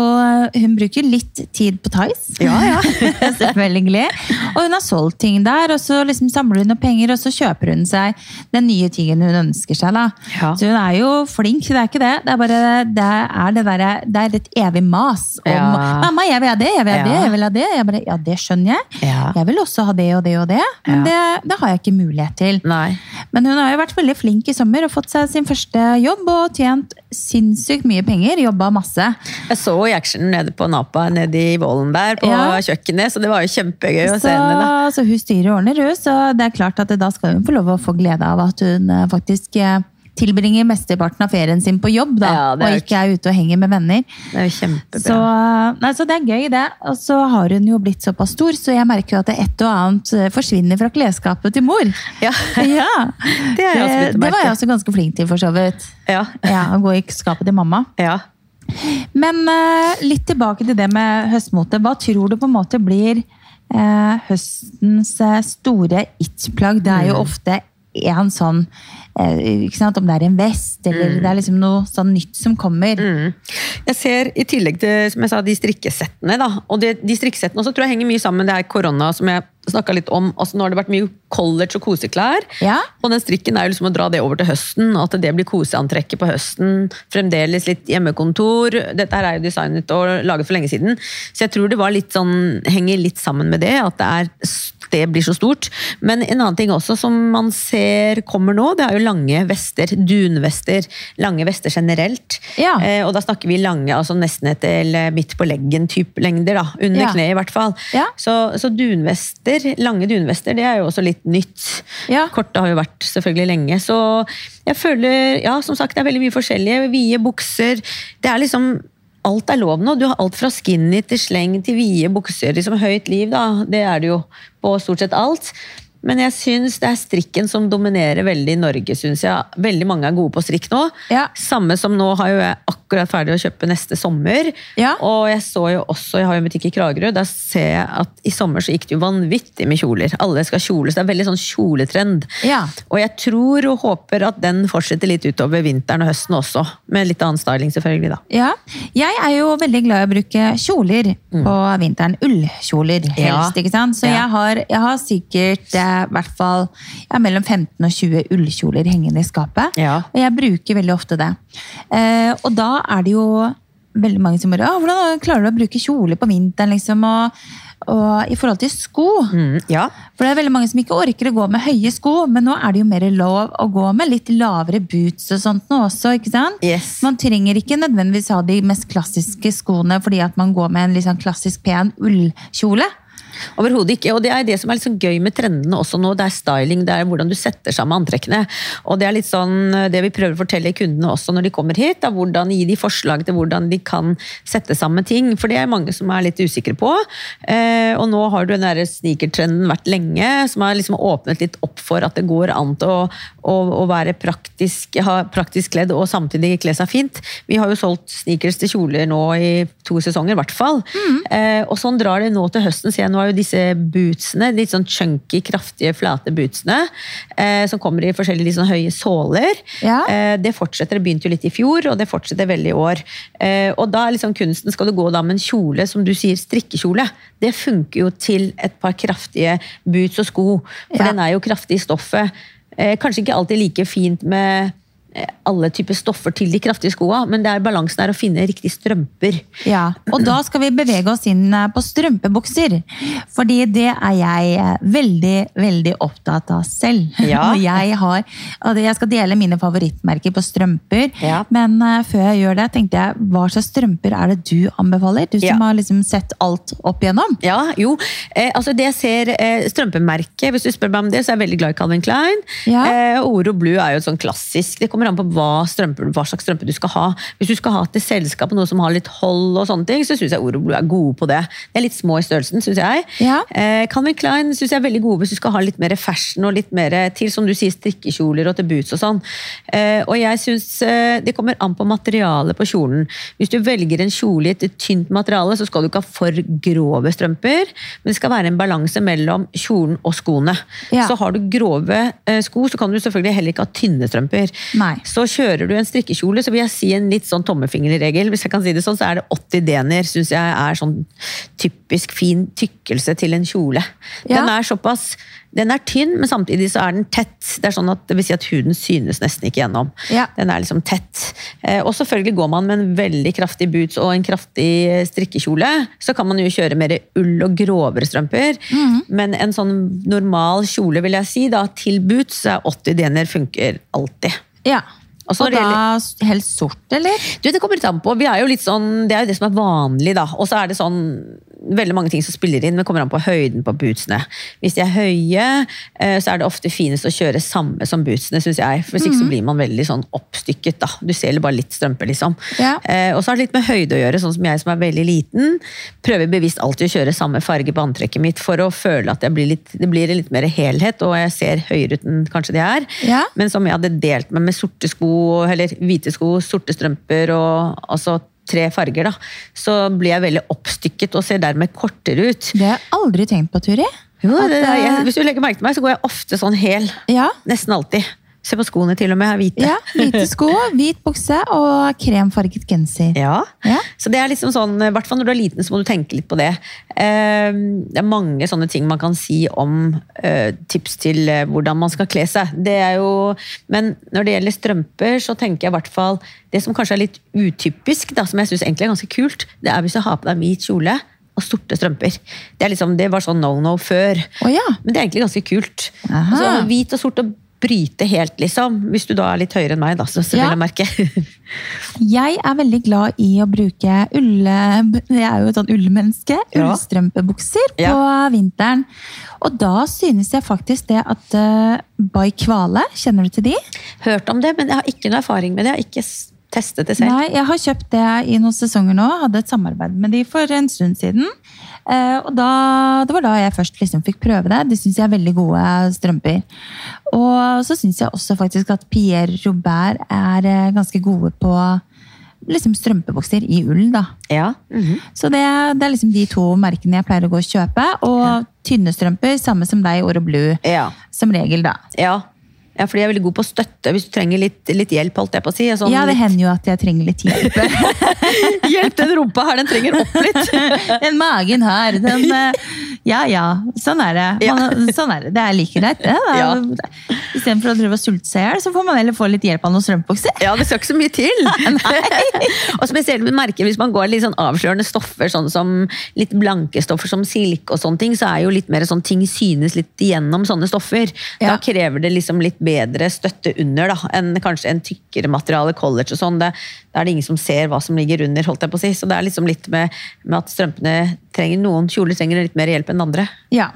Hun bruker litt tid på Tice. Ja, ja. Selvfølgelig. Og hun har solgt ting der, og så liksom samler hun opp penger, og så kjøper hun seg den nye tingen hun ønsker seg. da. Ja. Så hun er jo flink, det er ikke det. Det er bare det er det der, Det er et evig mas om Ja. 'Mamma, jeg vil ha det, jeg vil ha det, jeg vil ha det'. Jeg bare, ja, det skjønner jeg. Ja. Jeg vil også ha det og det og det. Men det, det har jeg ikke mulighet til. Nei. Men hun har jo vært veldig flink i sommer og fått seg sin første jobb og tjent sinnssykt mye penger. Jobba masse. Jeg så i actionen nede på Napa, nede i Vollen der, på Ja. kjøkkenet, så det var jo kjempegøy å se henne. da. så hun styrer og ordner, hun. Så det er klart at da skal hun få lov å få glede av at hun eh, faktisk eh, tilbringer mesteparten av ferien sin på jobb, da. Ja, og ikke er ute og henger med venner. Det er jo kjempebra. Så, nei, så det er gøy, det. Og så har hun jo blitt såpass stor, så jeg merker jo at det et og annet eh, forsvinner fra klesskapet til mor. Ja. ja. Det å det var jeg også ganske flink til, for så vidt. Ja. Ja, Å gå i skapet til mamma. ja. Men uh, litt tilbake til det med høstmote. Hva tror du på en måte blir uh, høstens eh, store it-plagg? Det er jo ofte en sånn eh? Om det er en vest, eller det er liksom noe sånn nytt som kommer. Jeg ser i tillegg til som jeg sa, de strikkesettene, da, og det, de strikkesettene også tror jeg henger mye sammen med det her korona som jeg snakka litt om. altså Nå har det vært mye college og koseklær. Ja. Og den strikken er jo liksom å dra det over til høsten, og at det blir koseantrekket på høsten. Fremdeles litt hjemmekontor. Dette her er jo designet og laget for lenge siden. Så jeg tror det var litt sånn, henger litt sammen med det, at det, er, det blir så stort. Men en annen ting også som man ser kommer nå, det er jo lange vester. Dunvester. Lange vester generelt. Ja. Eh, og da snakker vi lange, altså nesten etter midt på leggen-type lengder. da, Under Ja. kneet i hvert fall. Ja. Så, så dunvester, lange dunvester, det er jo også litt nytt. Ja. Korte har jo vært selvfølgelig lenge. Så jeg føler, ja, som sagt, det er veldig mye forskjellige. Vide bukser. Det er liksom Alt er lov nå. Du har alt fra skinny til sleng til vide bukser. liksom Høyt liv, da. Det er det jo på stort sett alt. Men jeg syns det er strikken som dominerer veldig i Norge. Synes jeg. Veldig mange er gode på strikk nå. Ja. Samme som nå har jo jeg akkurat ferdig å kjøpe neste sommer. Ja. Og jeg så jo også, jeg har jo en butikk i Kragerø, der ser jeg at i sommer så gikk det jo vanvittig med kjoler. Alle skal kjoles. Det er veldig sånn kjoletrend. Ja. Og jeg tror og håper at den fortsetter litt utover vinteren og høsten også. Med litt annen styling, selvfølgelig, da. Ja, jeg er jo veldig glad i å bruke kjoler på vinteren. Ullkjoler helst, Mm. Ikke sant? Så jeg, har, jeg har sikkert eh, i hvert fall ja, mellom 15 og 20 ullkjoler hengende i skapet. Ja. Og jeg bruker veldig ofte det. Eh, og da er det jo veldig mange som bare «Å, hvordan klarer du å bruke kjole på vinteren? liksom? Og, og i forhold til sko. Mm, ja. For det er veldig mange som ikke orker å gå med høye sko, men nå er det jo mer lov å gå med litt lavere boots og sånt nå også, ikke sant? Yes. Man trenger ikke nødvendigvis ha de mest klassiske skoene fordi at man går med en sånn klassisk pen ullkjole. Overhodet ikke. Og det er det som er litt sånn gøy med trendene også nå. Det er styling, det er hvordan du setter sammen antrekkene. Og det er litt sånn det vi prøver å fortelle kundene også når de kommer hit. Da, hvordan Gi de forslag til hvordan de kan sette sammen ting. For det er mange som er litt usikre på. Eh, og nå har du den sneakertrenden vært lenge, som har liksom åpnet litt opp for at det går an til å, å, å være praktisk, ha praktisk kledd og samtidig kle seg fint. Vi har jo solgt sneakers til kjoler nå i to sesonger, i hvert fall. Eh, og sånn drar det nå til høsten. Så jeg nå har jo disse bootsene, litt sånn chunky, kraftige, flate bootsene, eh, som kommer i forskjellige litt sånn høye såler. Ja. Eh, det fortsetter, det begynte jo litt i fjor, og det fortsetter veldig i år. Eh, og da er liksom kunsten, skal du gå da med en kjole, som du sier, strikkekjole, det funker jo til et par kraftige boots og sko, for Ja. den er jo kraftig i stoffet. Eh, kanskje ikke alltid like fint med alle typer stoffer til de kraftige skoa, men det er balansen er å finne riktige strømper. Ja, og da skal vi bevege oss inn eh, på strømpebukser. Fordi det er jeg eh, veldig, veldig opptatt av selv. Ja. Og jeg, har, og jeg skal dele mine favorittmerker på strømper. Ja. Men eh, før jeg gjør det, tenkte jeg, hva slags strømper er det du anbefaler? Du som Ja. har liksom sett alt opp igjennom. Ja, jo. Eh, altså det jeg ser eh, Strømpemerket, hvis du spør meg om det, så er jeg veldig glad i Calvin Klein. Ja. Eh, Oro Blue er jo sånn klassisk. Det kommer an på hva, strømpe, hva slags strømpe du skal ha. Hvis du skal ha til selskap noe som har litt hold, og sånne ting, så syns jeg Oro Blue er gode på det. De er litt små i størrelsen, syns jeg. Ja. Eh, Calvin Klein synes jeg er veldig gode hvis du skal ha litt mer fashion og litt mer til som du sier, strikkekjoler og til boots og sånn. Eh, og jeg synes eh, Det kommer an på materialet på kjolen. Hvis du velger en kjole i et tynt materiale, så skal du ikke ha for grove strømper. Men det skal være en balanse mellom kjolen og skoene. Ja. Så har du grove eh, sko, så kan du selvfølgelig heller ikke ha tynne strømper. Nei. Så kjører du en strikkekjole, så vil jeg si en litt sånn tommefingerregel. Hvis jeg kan si det sånn, så er det 80 dener, syns jeg er sånn typisk fin tykkelse til en kjole. Ja. Den er såpass den er tynn, men samtidig så er den tett. Det er sånn at det vil si at huden synes nesten ikke gjennom. Ja. Den er liksom tett. Eh, og selvfølgelig går man med en veldig kraftig boots og en kraftig strikkekjole, så kan man jo kjøre mer ull og grovere strømper. Men en sånn normal kjole vil jeg si, da, til boots, er 80 dener funker alltid. Ja. Også Og da helst sort, eller? Du, det kommer litt an på. Vi er jo litt sånn, det er jo det som er vanlig, da. Og så er det sånn veldig mange ting som spiller inn, men kommer an på høyden på bootsene. Hvis de er høye, eh, så er det ofte finest å kjøre samme som bootsene, syns jeg. For hvis ikke så blir man veldig sånn oppstykket, da. Du ser bare litt strømpe, liksom. Ja. Eh, Og så har det litt med høyde å gjøre, sånn som jeg som er veldig liten. Prøver bevisst alltid å kjøre samme farge på antrekket mitt for å føle at blir litt, det blir litt mer helhet, og jeg ser høyere ut enn kanskje det er. Ja. Men som jeg hadde delt meg med sorte sko, eller hvite sko, sorte strømper og altså tre farger, da, så blir jeg veldig oppstykket og ser dermed kortere ut. Det har jeg aldri tenkt på, Turi. Jo, det, det, er- jeg, eh, hvis du legger merke til meg, så går jeg ofte sånn hel. Ja. Nesten alltid. Se på skoene til og med, er hvite. ja. Hvite sko, hvit bukse og kremfarget genser. Ja. Ja. Så det er liksom sånn, i hvert fall når du er liten, så må du tenke litt på det. Eh, Det er mange sånne ting man kan si om eh, tips til eh, hvordan man skal kle seg. Det er jo, men når det gjelder strømper, så tenker jeg i hvert fall det som kanskje er litt utypisk, da, som jeg syns egentlig er ganske kult, det er hvis du har på deg hvit kjole og sorte strømper. Det, er liksom, det var sånn no-no før. Oh, ja. Men det er egentlig ganske kult. Altså, hvit og sort og bryte helt, liksom. Hvis du da er litt høyere enn meg, da, så, vil jeg merke. Jeg er veldig glad i å bruke ulle... Jeg er jo et sånn ullmenneske. Ja. Ullstrømpebukser på Ja. vinteren. Og da synes jeg faktisk det at uh, By Kvale, kjenner du til de? Hørt om det, men jeg har ikke noe erfaring med det. Jeg har ikke testet det selv. Nei, jeg har kjøpt det i noen sesonger nå. Hadde et samarbeid med de for en stund siden. Eh, og da, det var da jeg først liksom fikk prøve det. Det syns jeg er veldig gode strømper. Og så syns jeg også faktisk at Pierre Robert er eh, ganske gode på liksom strømpebukser i ull. da. Ja. mhm. Så det, det er liksom de to merkene jeg pleier å gå og kjøpe. Og tynne strømper, samme som deg, Oro Blue. ja. Som regel, da. Ja. ja, fordi jeg er veldig god på støtte hvis du trenger litt, litt hjelp. holdt jeg på å si. Sånn Ja, det litt- hender jo at jeg trenger litt hjelp. Hjelp, den rumpa her, den trenger opp litt! Den magen her, den eh, Ja ja, sånn er det. Man, sånn er det. Det er like greit, det. Ja. Istedenfor å drive og sulte seg i hjel, så får man heller få litt hjelp av noen strømpebukser. Ja, det skal ikke så mye til! og spesielt med merker hvis man går litt sånn avslørende stoffer, sånn som litt blanke stoffer som silke og sånne ting, så er jo litt mer sånn ting synes litt igjennom sånne stoffer. Ja. Da krever det liksom litt bedre støtte under da, enn kanskje en tykkere materiale, college og sånn. Da er det ingen som ser hva som ligger under, holdt jeg på å si. Så det er liksom litt med, med at strømpene trenger noen kjoler trenger litt mer hjelp enn andre. Ja.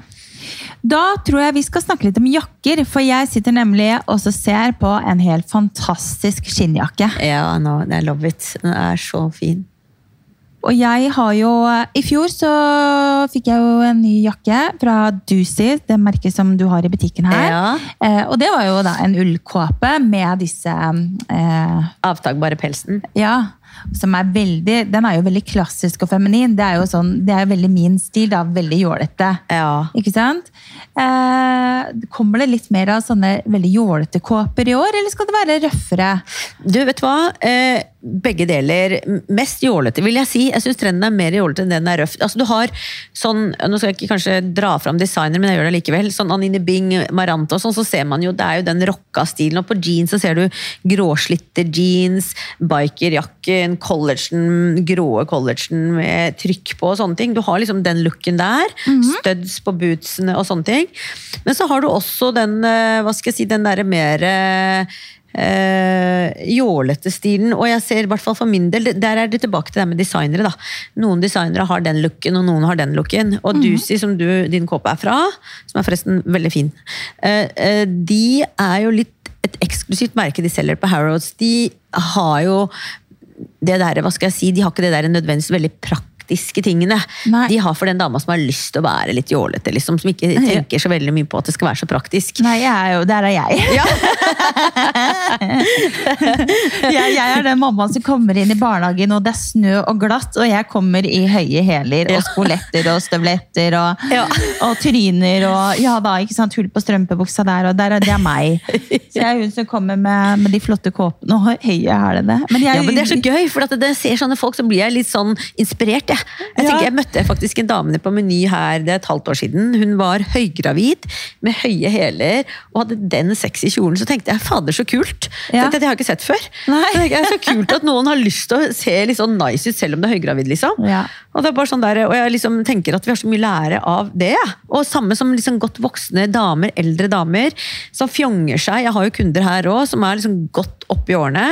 Da tror jeg vi skal snakke litt om jakker, for jeg sitter nemlig og ser på en helt fantastisk skinnjakke. Ja, no, I love it. Den er så fin. Og jeg har jo I fjor så fikk jeg jo en ny jakke fra Doozy, det merket som du har i butikken her. Ja. Eh, og det var jo da en ullkåpe med disse eh, Avtagbare pelsen. Ja, som er veldig, den er jo veldig klassisk og feminin. Det er jo sånn, det er veldig min stil, da, veldig jålete. Ja. Ikke sant? Eh, kommer det litt mer av sånne veldig jålete kåper i år, eller skal det være røffere? Du, vet du hva? Eh, begge deler. Mest jålete, vil jeg si. Jeg syns trenden er mer jålete enn den er røff. Altså, du har sånn, Nå skal jeg ikke kanskje dra fram designer, men jeg gjør det likevel. Sånn Anine Bing, Maranta og sånn, så ser man jo det er jo den rocka stilen. Og på jeans så ser du gråslitte jeans, bikerjakken, collegen, gråe collegen med trykk på og sånne ting. Du har liksom den looken der. Studs på bootsene og sånne ting. Men så har du også den, eh, hva skal jeg si, den derre mer Uh, jålete stilen. Og jeg ser, i hvert fall for min del, der er det tilbake til det med designere. da. Noen designere har den looken, og noen har den looken. Og Doozy, som du, din kåpe er fra, som er forresten veldig fin, uh, uh, de er jo litt et eksklusivt merke de selger på Harrods. De har jo det der, hva skal jeg si, de har ikke det der nødvendigvis veldig praktiske tingene. Nei. De har for den dama som har lyst til å være litt jålete, liksom, som ikke tenker så veldig mye på at det skal være så praktisk. Nei, jeg er jo, der er jeg. Ja. jeg. Jeg er den mammaen som kommer inn i barnehagen, og det er snø og glatt, og jeg kommer i høye hæler og skoletter og støvletter og, Ja. og tryner og ja da, ikke sant, hull på strømpebuksa der, og der, er- det er meg. Så jeg er hun som kommer med, med de flotte kåpene og høye hælene. Men, jeg, Ja, men Det er så gøy, for at det ser sånne folk, så blir jeg litt sånn inspirert. Jeg. Jeg, tenker, jeg møtte faktisk en dame på Meny her det er et halvt år siden. Hun var høygravid med høye hæler og hadde den sexy kjolen. Så tenkte jeg fader, så kult! Ja. Tenkte jeg, det har jeg ikke sett før. Nei. Så jeg, så kult at noen har lyst til å se litt sånn nice ut selv om du er høygravid. liksom. Ja. Og det er bare sånn der, og jeg liksom tenker at vi har så mye lære av det. Og samme som liksom godt voksne damer, eldre damer, som fjonger seg. Jeg har jo kunder her òg som er liksom godt opp i årene.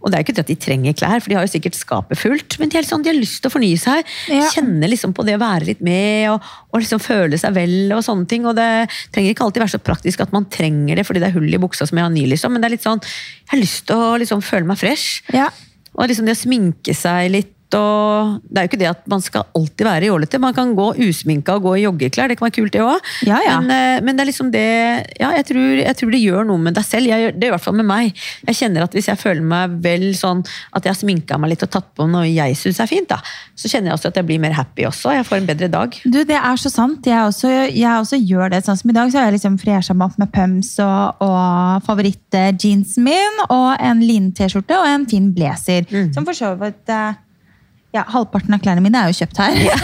Og det er jo ikke det at de trenger klær, for de har jo sikkert skapet fullt. Men de, er sånn, de har lyst til å fornye seg. Ja. Kjenne liksom på det å være litt med, og, og liksom føle seg vel og sånne ting. Og det trenger ikke alltid være så praktisk at man trenger det fordi det er hull i buksa som jeg har ny, liksom. Men det er litt sånn, jeg har lyst til å liksom føle meg fresh. Ja. Og liksom det å sminke seg litt og Det er jo ikke det at man skal alltid være jålete. Man kan gå usminka og gå i joggeklær, det kan være kult det òg. Ja, ja. men, eh, men det er liksom det Ja, jeg tror, jeg tror det gjør noe med deg selv. Jeg, det gjør i hvert fall med meg. Jeg kjenner at hvis jeg føler meg vel sånn at jeg har sminka meg litt og tatt på noe jeg syns er fint, da, så kjenner jeg også at jeg blir mer happy også. Jeg får en bedre dag. Du, det er så sant. Jeg også, jeg også gjør det. Sånn som i dag, så har jeg liksom fresha meg opp med pums og, og favorittjeansen min, og en lin-T-skjorte og en fin blazer. Som for så vidt eh, ja, Halvparten av klærne mine er jo kjøpt her. ja,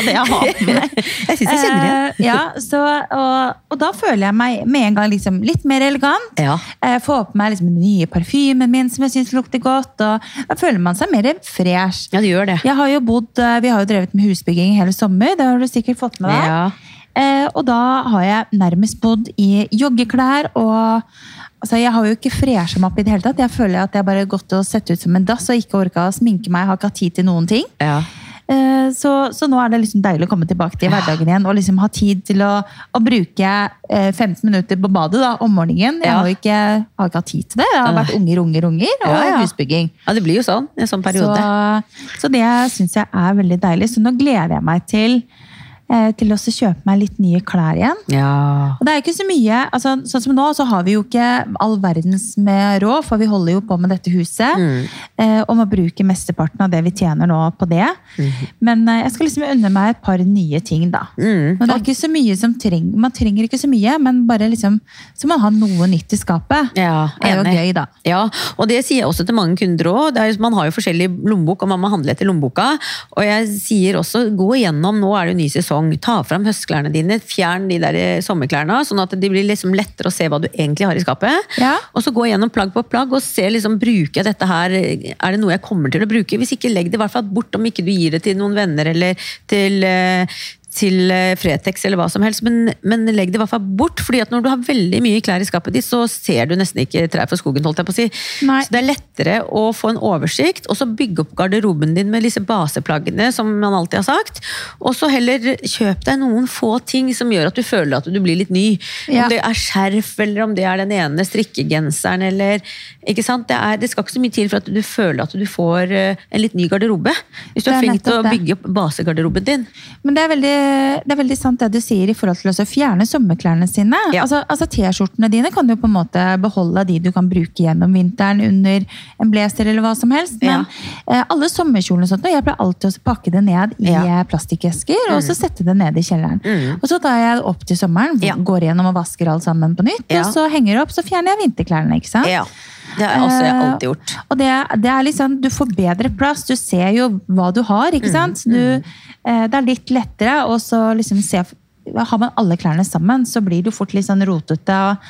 det jeg har på meg. Jeg syns jeg kjenner igjen. Eh, ja, så, og, og da føler jeg meg med en gang liksom litt mer elegant. Ja. Eh, Får på meg liksom den nye parfymen min som jeg syns lukter godt. Og da føler man seg mer fresh. Ja, det gjør det. Jeg har jo bodd, eh, Vi har jo drevet med husbygging hele sommer, det har du sikkert fått med deg. Ja. Og da har jeg nærmest bodd i joggeklær og altså Jeg har jo ikke fresha meg opp i det hele tatt. Jeg føler at jeg bare har gått og sett ut som en dass og ikke orka å sminke meg. Jeg har ikke hatt tid til noen ting. Ja. Eh, Så, så nå er det liksom deilig å komme tilbake til hverdagen igjen og liksom ha tid til å, å bruke eh, 15 minutter på badet da, om morgenen. Jeg har ikke, har ikke hatt tid til det. Jeg har vært unger, unger, unger og Ja, ja. husbygging. ja, det blir jo sånn. En sånn periode. Så, så det syns jeg er veldig deilig. Så nå gleder jeg meg til, eh, til å kjøpe meg litt nye klær igjen. Ja. Og det er ikke så mye, altså, Sånn som nå, så har vi jo ikke all verdens med råd, for vi holder jo på med dette huset. Mm. og må bruke mesteparten av det vi tjener nå på det. Men eh, jeg skal liksom unne meg et par nye ting, da. Mm. Men det er ikke så mye som treng, Man trenger ikke så mye, men bare liksom så man har noe nytt i skapet. Ja, Det er jo gøy, da. Ja, og det sier jeg også til mange kunder òg. Man har jo forskjellig lommebok, og man må handle etter lommeboka. Og jeg sier også, gå igjennom, nå er det jo ny sesong, ta fram høstklærne dine, fjern de der sommerklærne, sånn at det blir liksom lettere å se hva du egentlig har i skapet. Ja. Og så gå gjennom plagg på plagg og se liksom, bruker jeg dette her, er det noe jeg kommer til å bruke? Hvis ikke, legg det i hvert fall bort om ikke du gir det til noen venner eller til eh, til eh, Fretex eller hva som helst, men, men legg det i hvert fall bort. fordi at når du har veldig mye klær i skapet ditt, så ser du nesten ikke trær for skogen. holdt jeg på å si. Nei. Så det er lettere å få en oversikt, og så bygge opp garderoben din med disse baseplaggene, som man alltid har sagt. Og så heller kjøp deg noen få ting som gjør at du føler at du blir litt ny. Ja. Om det er skjerf, eller om det er den ene strikkegenseren, eller ikke sant? Det, er, det skal ikke så mye til for at du føler at du får eh, en litt ny garderobe. Hvis du har er er flink til å bygge opp basegarderoben din. Men det er, veldig, det er veldig sant det du sier i forhold til å fjerne sommerklærne sine. Ja. Altså, altså T-skjortene dine kan du på en måte beholde de du kan bruke gjennom vinteren under en blazer eller hva som helst. Men ja. alle sommerkjolene og sånt, og jeg pleier alltid å pakke det ned i Ja. Mm. eh, plastikkesker og så sette det ned i kjelleren. Og så tar jeg det opp til sommeren, går igjennom og vasker alt sammen på nytt. Og så henger det opp, så fjerner jeg vinterklærne. ikke sant? Ja, det har jeg også Eh, alltid gjort. Og det, det er liksom, Du får bedre plass, du ser jo hva du har. Mm, ikke sant? Du, eh, det er litt lettere, så liksom se Har man alle klærne sammen, så blir det jo fort litt sånn rotete og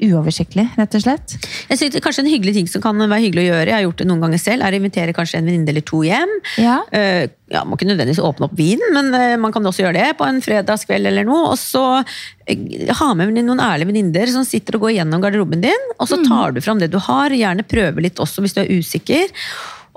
uoversiktlig, rett og slett. Jeg synes Kanskje en hyggelig ting som kan være hyggelig å gjøre, jeg har gjort det noen ganger selv, er å invitere kanskje en venninne eller to hjem. Ja. Eh, ja, Man må ikke nødvendigvis åpne opp vinen, men eh, man kan også gjøre det på en fredagskveld eller noe. Og så eh, ha med noen ærlige venninner som sitter og går gjennom garderoben din, og så tar du fram det du har, gjerne prøve litt også hvis du er usikker.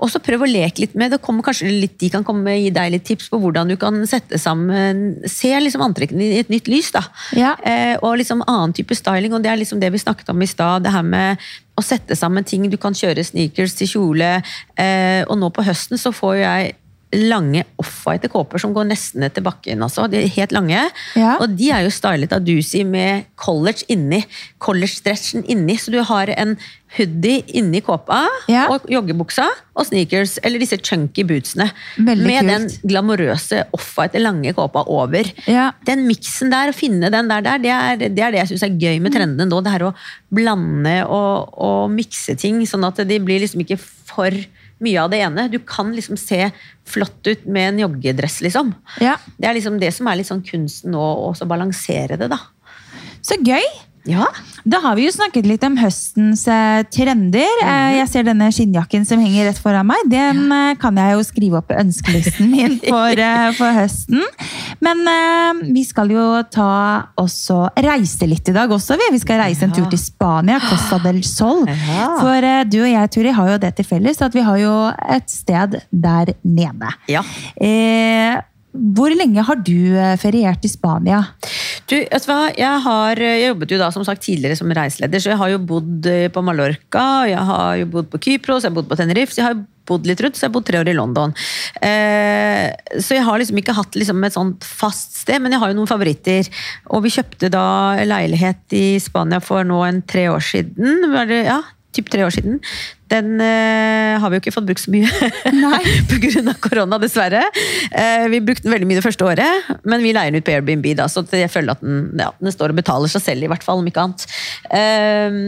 Og så prøv å leke litt med det. kommer kanskje litt, De kan komme gi deg litt tips på hvordan du kan sette sammen Se liksom antrekkene i et nytt lys. da. Ja. Eh, og liksom annen type styling, og det er liksom det vi snakket om i stad. Det her med å sette sammen ting. Du kan kjøre sneakers til kjole. Eh, og nå på høsten så får jeg lange offwhite kåper som går nesten til bakken. Altså. De er helt lange. Ja. Og de er jo stylet av Dusi med college inni. College-stretchen inni. Så du har en hoodie inni kåpa Ja. og joggebuksa og sneakers, eller disse chunky bootsene. Veldig med kult. den glamorøse offwhite, lange kåpa over. Ja. Den miksen der, å finne den der, der det, er, det er det jeg syns er gøy med trendene nå. Det her å blande og, og mikse ting, sånn at de blir liksom ikke for mye av det ene. Du kan liksom se flott ut med en joggedress, liksom. Ja. Det er liksom det som er litt sånn kunsten nå, å balansere det, da. Så gøy! Ja. Da har vi jo snakket litt om høstens eh, trender. Eh, jeg ser denne skinnjakken som henger rett foran meg. Den eh, kan jeg jo skrive opp på ønskelisten min for, for høsten. Men vi skal jo ta også reise litt i dag også. Vi, vi skal reise en tur til Spania, Costa del Sol. For du og jeg, Turi, har jo det til felles at vi har jo et sted der nede. ja. Eh, hvor lenge har du eh, feriert i Spania? Du, vet du hva? Jeg, har, jeg jobbet jo da som sagt tidligere som reiseleder, så jeg har jo bodd eh, på Mallorca, jeg har jo bodd på Kypros, jeg har bodd på Tenerife, jeg har bodd litt rundt, så jeg har bodd tre år i London. Eh, så jeg har liksom ikke hatt liksom et sånt fast sted, men jeg har jo noen favoritter. Og vi kjøpte da leilighet i Spania for nå en tre år siden. Var det, ja, typ tre år siden. Den uh, har vi jo ikke fått brukt så mye pga. korona, dessverre. Uh, vi brukte den veldig mye det første året, men vi leier den ut på Airbnb, da, så jeg føler at den, ja, den står og betaler seg selv, i hvert fall, om ikke annet. Eh,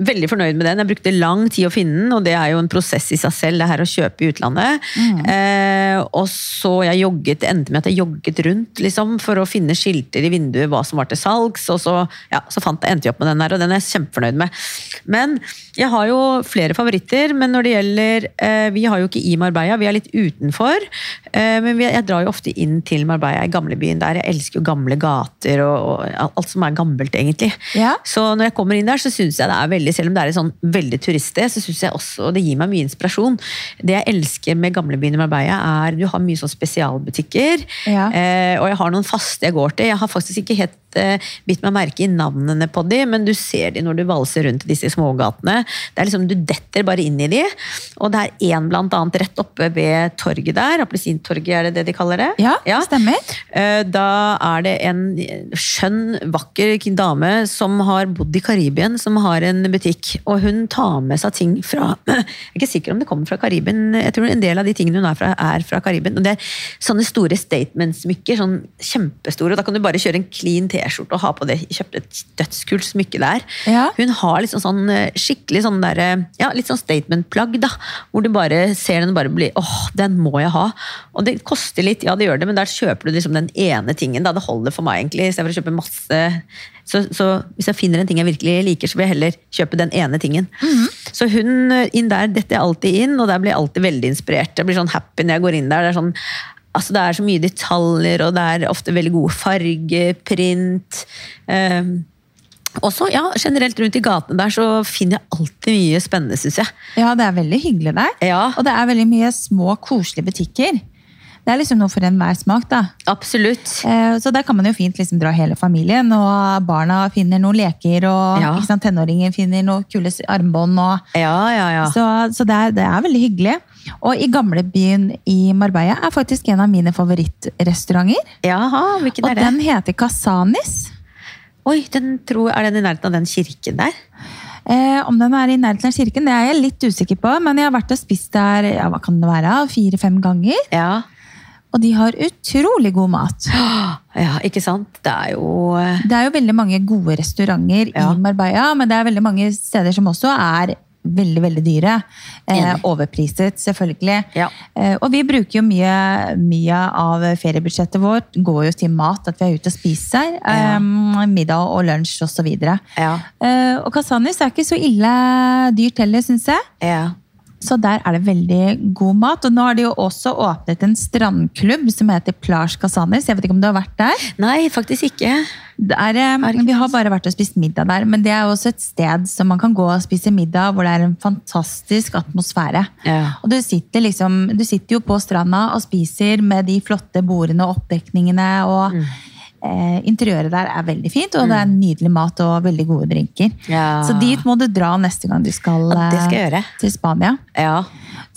Veldig fornøyd med den. Jeg brukte lang tid å finne den, og det er jo en prosess i seg selv, det her å kjøpe i utlandet. Eh, og så jeg jogget, endte med at jeg jogget rundt liksom, for å finne skilter i vinduet hva som var til salgs, og så, ja, så fant jeg, endte jeg opp med den der, og den er jeg kjempefornøyd med. Men jeg har jo flere favoritter, men når det gjelder eh, Vi har jo ikke i Marbella, vi er litt utenfor. Eh, men vi, jeg drar jo ofte inn til Marbella, i gamlebyen der. Jeg elsker jo gamle gater og, og alt som er gammelt, egentlig. Ja. Så når jeg kommer inn der, så syns jeg det er veldig, selv om det er et sånn veldig turiststed, så synes jeg også det gir meg mye inspirasjon. Det jeg elsker med gamlebyen i Marbella, er du har mye sånn spesialbutikker. Ja. Eh, og jeg har noen faste jeg går til. Jeg har faktisk ikke helt eh, bitt meg merke i navnene på de, men du ser de når du valser rundt i disse smågatene. Det er liksom, Du detter bare inn i de. Og det er én blant annet rett oppe ved torget der. Appelsintorget, er det det de kaller det? Ja, stemmer. Eh, Da er det en skjønn, vakker dame som har bodd i Karibien, som har en butikk. Og hun tar med seg ting fra Jeg er ikke sikker om det kommer fra Karibien. Jeg tror en del av de tingene hun er fra, er fra Karibien. Og det er sånne store statement-smykker. sånn Kjempestore. og Da kan du bare kjøre en clean T-skjorte og ha på det. kjøpt kjøpte et dødskult smykke der. Ja. Hun har liksom sånn eh, skikkelig sånn der, eh, ja, litt sånn statement-plagg, da. Hvor du bare ser den og bare blir åh, den må jeg ha. Og det koster litt, ja det gjør det, men der kjøper du liksom den ene tingen. da, Det holder for meg, egentlig. Istedenfor å kjøpe masse. Så, så hvis jeg finner en ting jeg virkelig liker, så vil jeg heller kjøpe den ene tingen. Så hun eh, inn der detter jeg alltid inn, og der blir jeg alltid veldig inspirert. Jeg blir sånn happy når jeg går inn der. det er sånn Altså Det er så mye detaljer, og det er ofte veldig gode farger, print. Um, også, ja, generelt rundt i gatene der så finner jeg alltid mye spennende, syns jeg. Ja, det er veldig hyggelig der. Ja. Og det er veldig mye små, koselige butikker. Det er liksom noe for enhver smak, da. Absolutt. Eh, Så der kan man jo fint liksom dra hele familien, og barna finner noen leker, og Ja. sant, tenåringen finner noen kule armbånd. Og, Ja, ja, ja. Så, så det, er, det er veldig hyggelig. Og i gamlebyen i Marbella er faktisk en av mine favorittrestauranter. Jaha, hvilken Og er det? Og den heter Casanis. Oi, den tror, Er den i nærheten av den kirken der? Eh, om den er i nærheten av kirken, det er jeg litt usikker på, men jeg har vært og spist der ja, hva kan det være, fire-fem ganger. Ja. Og de har utrolig god mat. ja, ikke sant? Det er jo eh, Det er jo veldig mange gode restauranter Ja. i Marbella, men det er veldig mange steder som også er veldig, veldig dyre. Eh, overpriset, selvfølgelig. Ja. Eh, og vi bruker jo mye, mye av feriebudsjettet vårt går jo til mat, at vi er ute og spiser. Ja. Eh, middag og lunsj osv. Ja. Eh, og Kasanis er ikke så ille dyrt heller, syns jeg. ja. Så der er det veldig god mat. Og nå har de jo også åpnet en strandklubb som heter Plage Casanis. Jeg vet ikke om du har vært der? Nei, faktisk ikke. Der, er, eh, vi har bare vært og spist middag der, men det er jo også et sted som man kan gå og spise middag, hvor det er en fantastisk atmosfære. Ja. Og du sitter, liksom, du sitter jo på stranda og spiser med de flotte bordene og oppdekningene. og Mm. Eh, Interiøret der er veldig fint, og det er nydelig mat og veldig gode drinker. Ja. Så dit må du dra neste gang du skal, Ja, skal jeg eh, til Spania. Ja.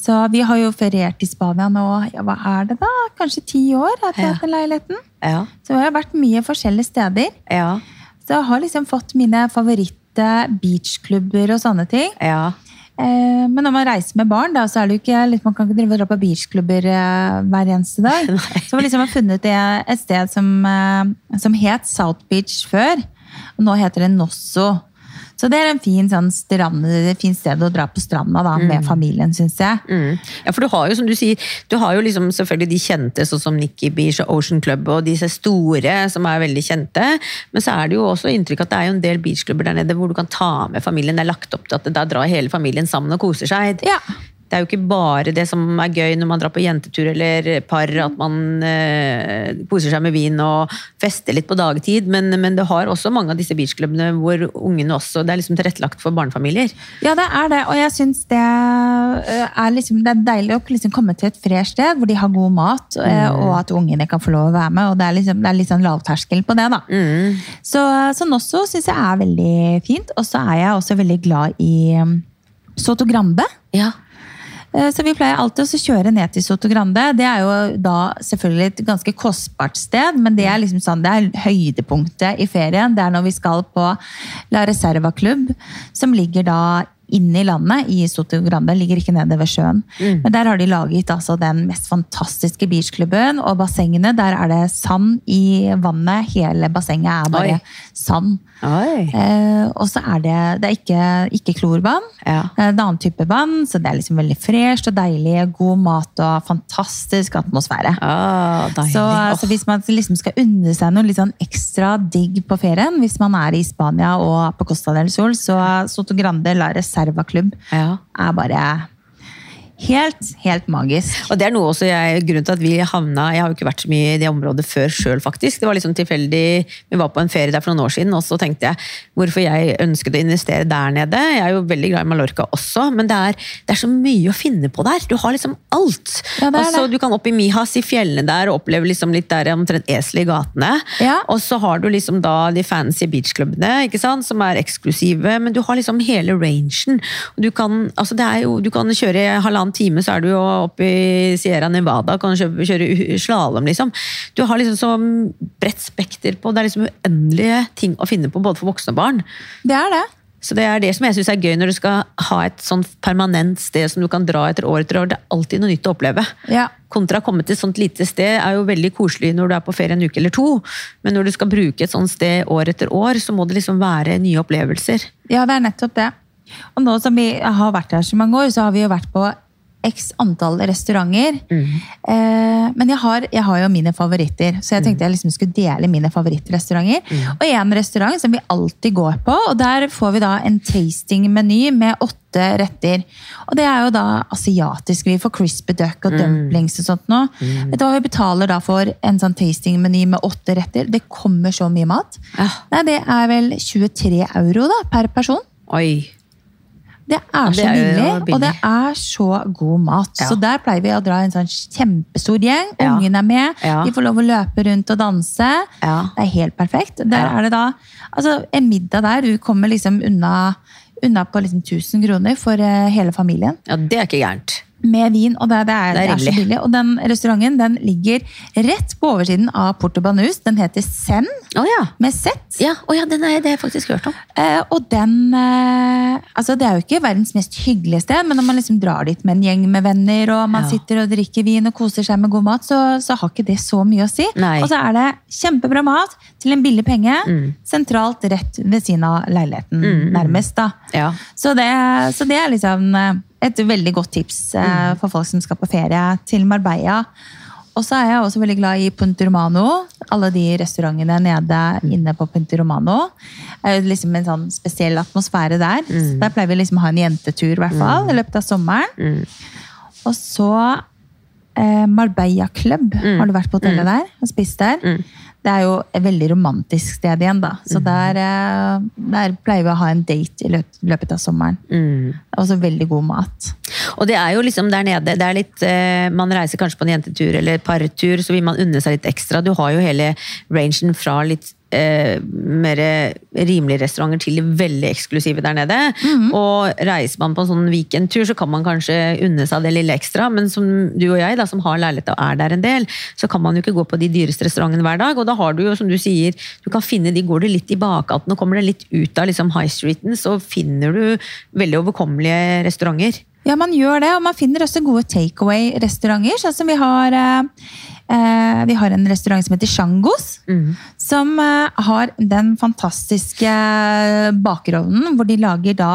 Så vi har jo feriert i Spania nå, ja, hva er det da? Kanskje ti år etter Ja. den leiligheten. Ja. Så vi har vært mye forskjellige steder. Ja. Så jeg har liksom fått mine favoritte beachklubber og sånne ting. Eh, men når man reiser med barn, da, så er det jo ikke, man kan ikke drive og dra på beachklubber eh, hver eneste dag. Så vi liksom har funnet det, et sted som, eh, som het South Beach før, og nå heter det Nosso. Så det er en fin, sånn strand, fint sted å dra på stranda da, med familien, syns jeg. Mm. Ja, for du har jo, som du sier, du har jo liksom selvfølgelig de kjente, sånn som Nikki Beach og Ocean Club, og disse store som er veldig kjente. Men så er det jo også inntrykk at det er jo en del beachklubber der nede hvor du kan ta med familien. Det er lagt opp til at da drar hele familien sammen og koser seg. Ja. Det er jo ikke bare det som er gøy når man drar på jentetur eller par, at man eh, koser seg med vin og fester litt på dagtid, men, men det har også mange av disse beachklubbene hvor ungene også Det er liksom tilrettelagt for barnefamilier. Ja, det er det, og jeg syns det øh, er, liksom, det er deilig å liksom komme til et fresh sted hvor de har god mat, mm. og at ungene kan få lov å være med. og Det er, liksom, det er litt sånn lavterskel på det. da. Så, sånn også syns jeg er veldig fint. Og så er jeg også veldig glad i um, Soto Grande. Ja. Eh, Så vi pleier alltid å kjøre ned til Soto Grande. Det er jo da selvfølgelig et ganske kostbart sted, men det er liksom sånn, det er høydepunktet i ferien. Det er når vi skal på La Reserva Klubb, som ligger da inne i landet i Soto Grande, ligger ikke nede ved sjøen. Men der har de laget altså den mest fantastiske beachklubben, og bassengene, der er det sand i vannet. Hele bassenget er bare Oi. sand. Eh, og så er det, det er ikke, ikke klorvann. Ja. Eh, Det er en annen type vann, så det er liksom veldig fresht og deilig. God mat og fantastisk atmosfære. Ah. Så, oh. så hvis man liksom skal unne seg noe litt sånn ekstra digg på ferien, hvis man er i Spania og på Costa del Sol, så Soto Grande La Reserva Klubb Ja. er bare helt, helt magisk. Og det er noe også jeg, grunnen til at vi havna Jeg har jo ikke vært så mye i det området før sjøl, faktisk. Det var liksom tilfeldig. Vi var på en ferie der for noen år siden, og så tenkte jeg hvorfor jeg ønsket å investere der nede. Jeg er jo veldig glad i Mallorca også, men det er, det er så mye å finne på der. Du har liksom alt. Ja, altså, du kan opp i Mihas i fjellene der og oppleve liksom litt der omtrent eselet i gatene. Ja. Og så har du liksom da de fancy beachklubbene, ikke sant, som er eksklusive, men du har liksom hele rangen. Du kan, altså det jo, du kan kjøre i halvannen time, så er du jo oppe i Sierra Nevada, kan kjøre, kjøre slalåm, liksom. Du har liksom så bredt spekter på, det er liksom uendelige ting å finne på, både for voksne og barn. Det er det. Så det er det som jeg synes er gøy når du skal ha et sånn permanent sted som du kan dra etter år etter år. Det er alltid noe nytt å oppleve. Ja. Kontra å komme til et sånt lite sted er jo veldig koselig når du er på ferie en uke eller to. Men når du skal bruke et sånt sted år etter år, så må det liksom være nye opplevelser. Ja, det er nettopp det. Og nå som vi har vært her så mange år, så har vi jo vært på x antall restauranter. Eh, men jeg har, jeg har jo mine favoritter, så jeg tenkte jeg liksom skulle dele mine favorittrestauranter. Og en restaurant som vi alltid går på, og der får vi da en tasting-meny med åtte retter. Og det er jo da asiatisk. Vi får crispy duck og dumplings og sånt nå. Vet du hva vi betaler da for en sånn tastingmeny med åtte retter? Det kommer så mye mat. Ja. Nei, det er vel 23 euro da, per person. Oi. Det er det så er billig, billig. og det er så god mat. Ja. Så der pleier vi å dra en sånn kjempestor gjeng. Ja. Ungen er med, Ja. de får lov å løpe rundt og danse. Det er helt perfekt. Der er det da altså, en middag der du kommer liksom unna, unna på liksom 1000 kroner for eh, hele familien. Ja, det er ikke gærent. Med vin, og det, det, er, Det det, er er, så billig. Og den restauranten den ligger rett på oversiden av Porto Banus. Den heter Zen, oh, ja. med Z. Ja, oh, ja, den er det har jeg faktisk hørt om. Eh, og den eh, Altså, det er jo ikke verdens mest hyggelige sted, men når man liksom drar dit med en gjeng med venner, og man Ja. sitter og drikker vin og koser seg med god mat, så, så har ikke det så mye å si. Nei. Og så er det kjempebra mat til en billig penge, Mm. sentralt rett ved siden av leiligheten, nærmest. da. Ja. Så det, så det er liksom eh, et veldig godt tips eh, Mm. for folk som skal på ferie til Marbella. Og så er jeg også veldig glad i Punto Romano. Alle de restaurantene nede inne på Punto Romano. Det er jo liksom en sånn spesiell atmosfære der. Så der pleier vi liksom å ha en jentetur i hvert fall, i løpet av sommeren. Og så eh, Marbella Club. Har du vært på hotellet der og spist der? Det er jo et veldig romantisk sted igjen, da. Så der, eh, der pleier vi å ha en date i løpet av sommeren. Også veldig god mat. Og det er jo liksom der nede, det er litt, eh, man reiser kanskje på en jentetur eller partur, så vil man unne seg litt ekstra. Du har jo hele rangen fra litt eh, mer rimelige restauranter til de veldig eksklusive der nede. Og reiser man på en sånn weekendtur, så kan man kanskje unne seg det lille ekstra, men som du og jeg, da, som har leilighet og er der en del, så kan man jo ikke gå på de dyreste restaurantene hver dag. Og da har du jo, som du sier, du kan finne de, går du litt i bakgaten og kommer deg litt ut av liksom high streeten, så finner du veldig overkommelige restauranter. Ja, man gjør det, og man finner også gode takeaway-restauranter. Sånn som vi har eh, Eh, vi har en restaurant som heter Sjangos. Mm. som eh, har den fantastiske bakerovnen hvor de lager da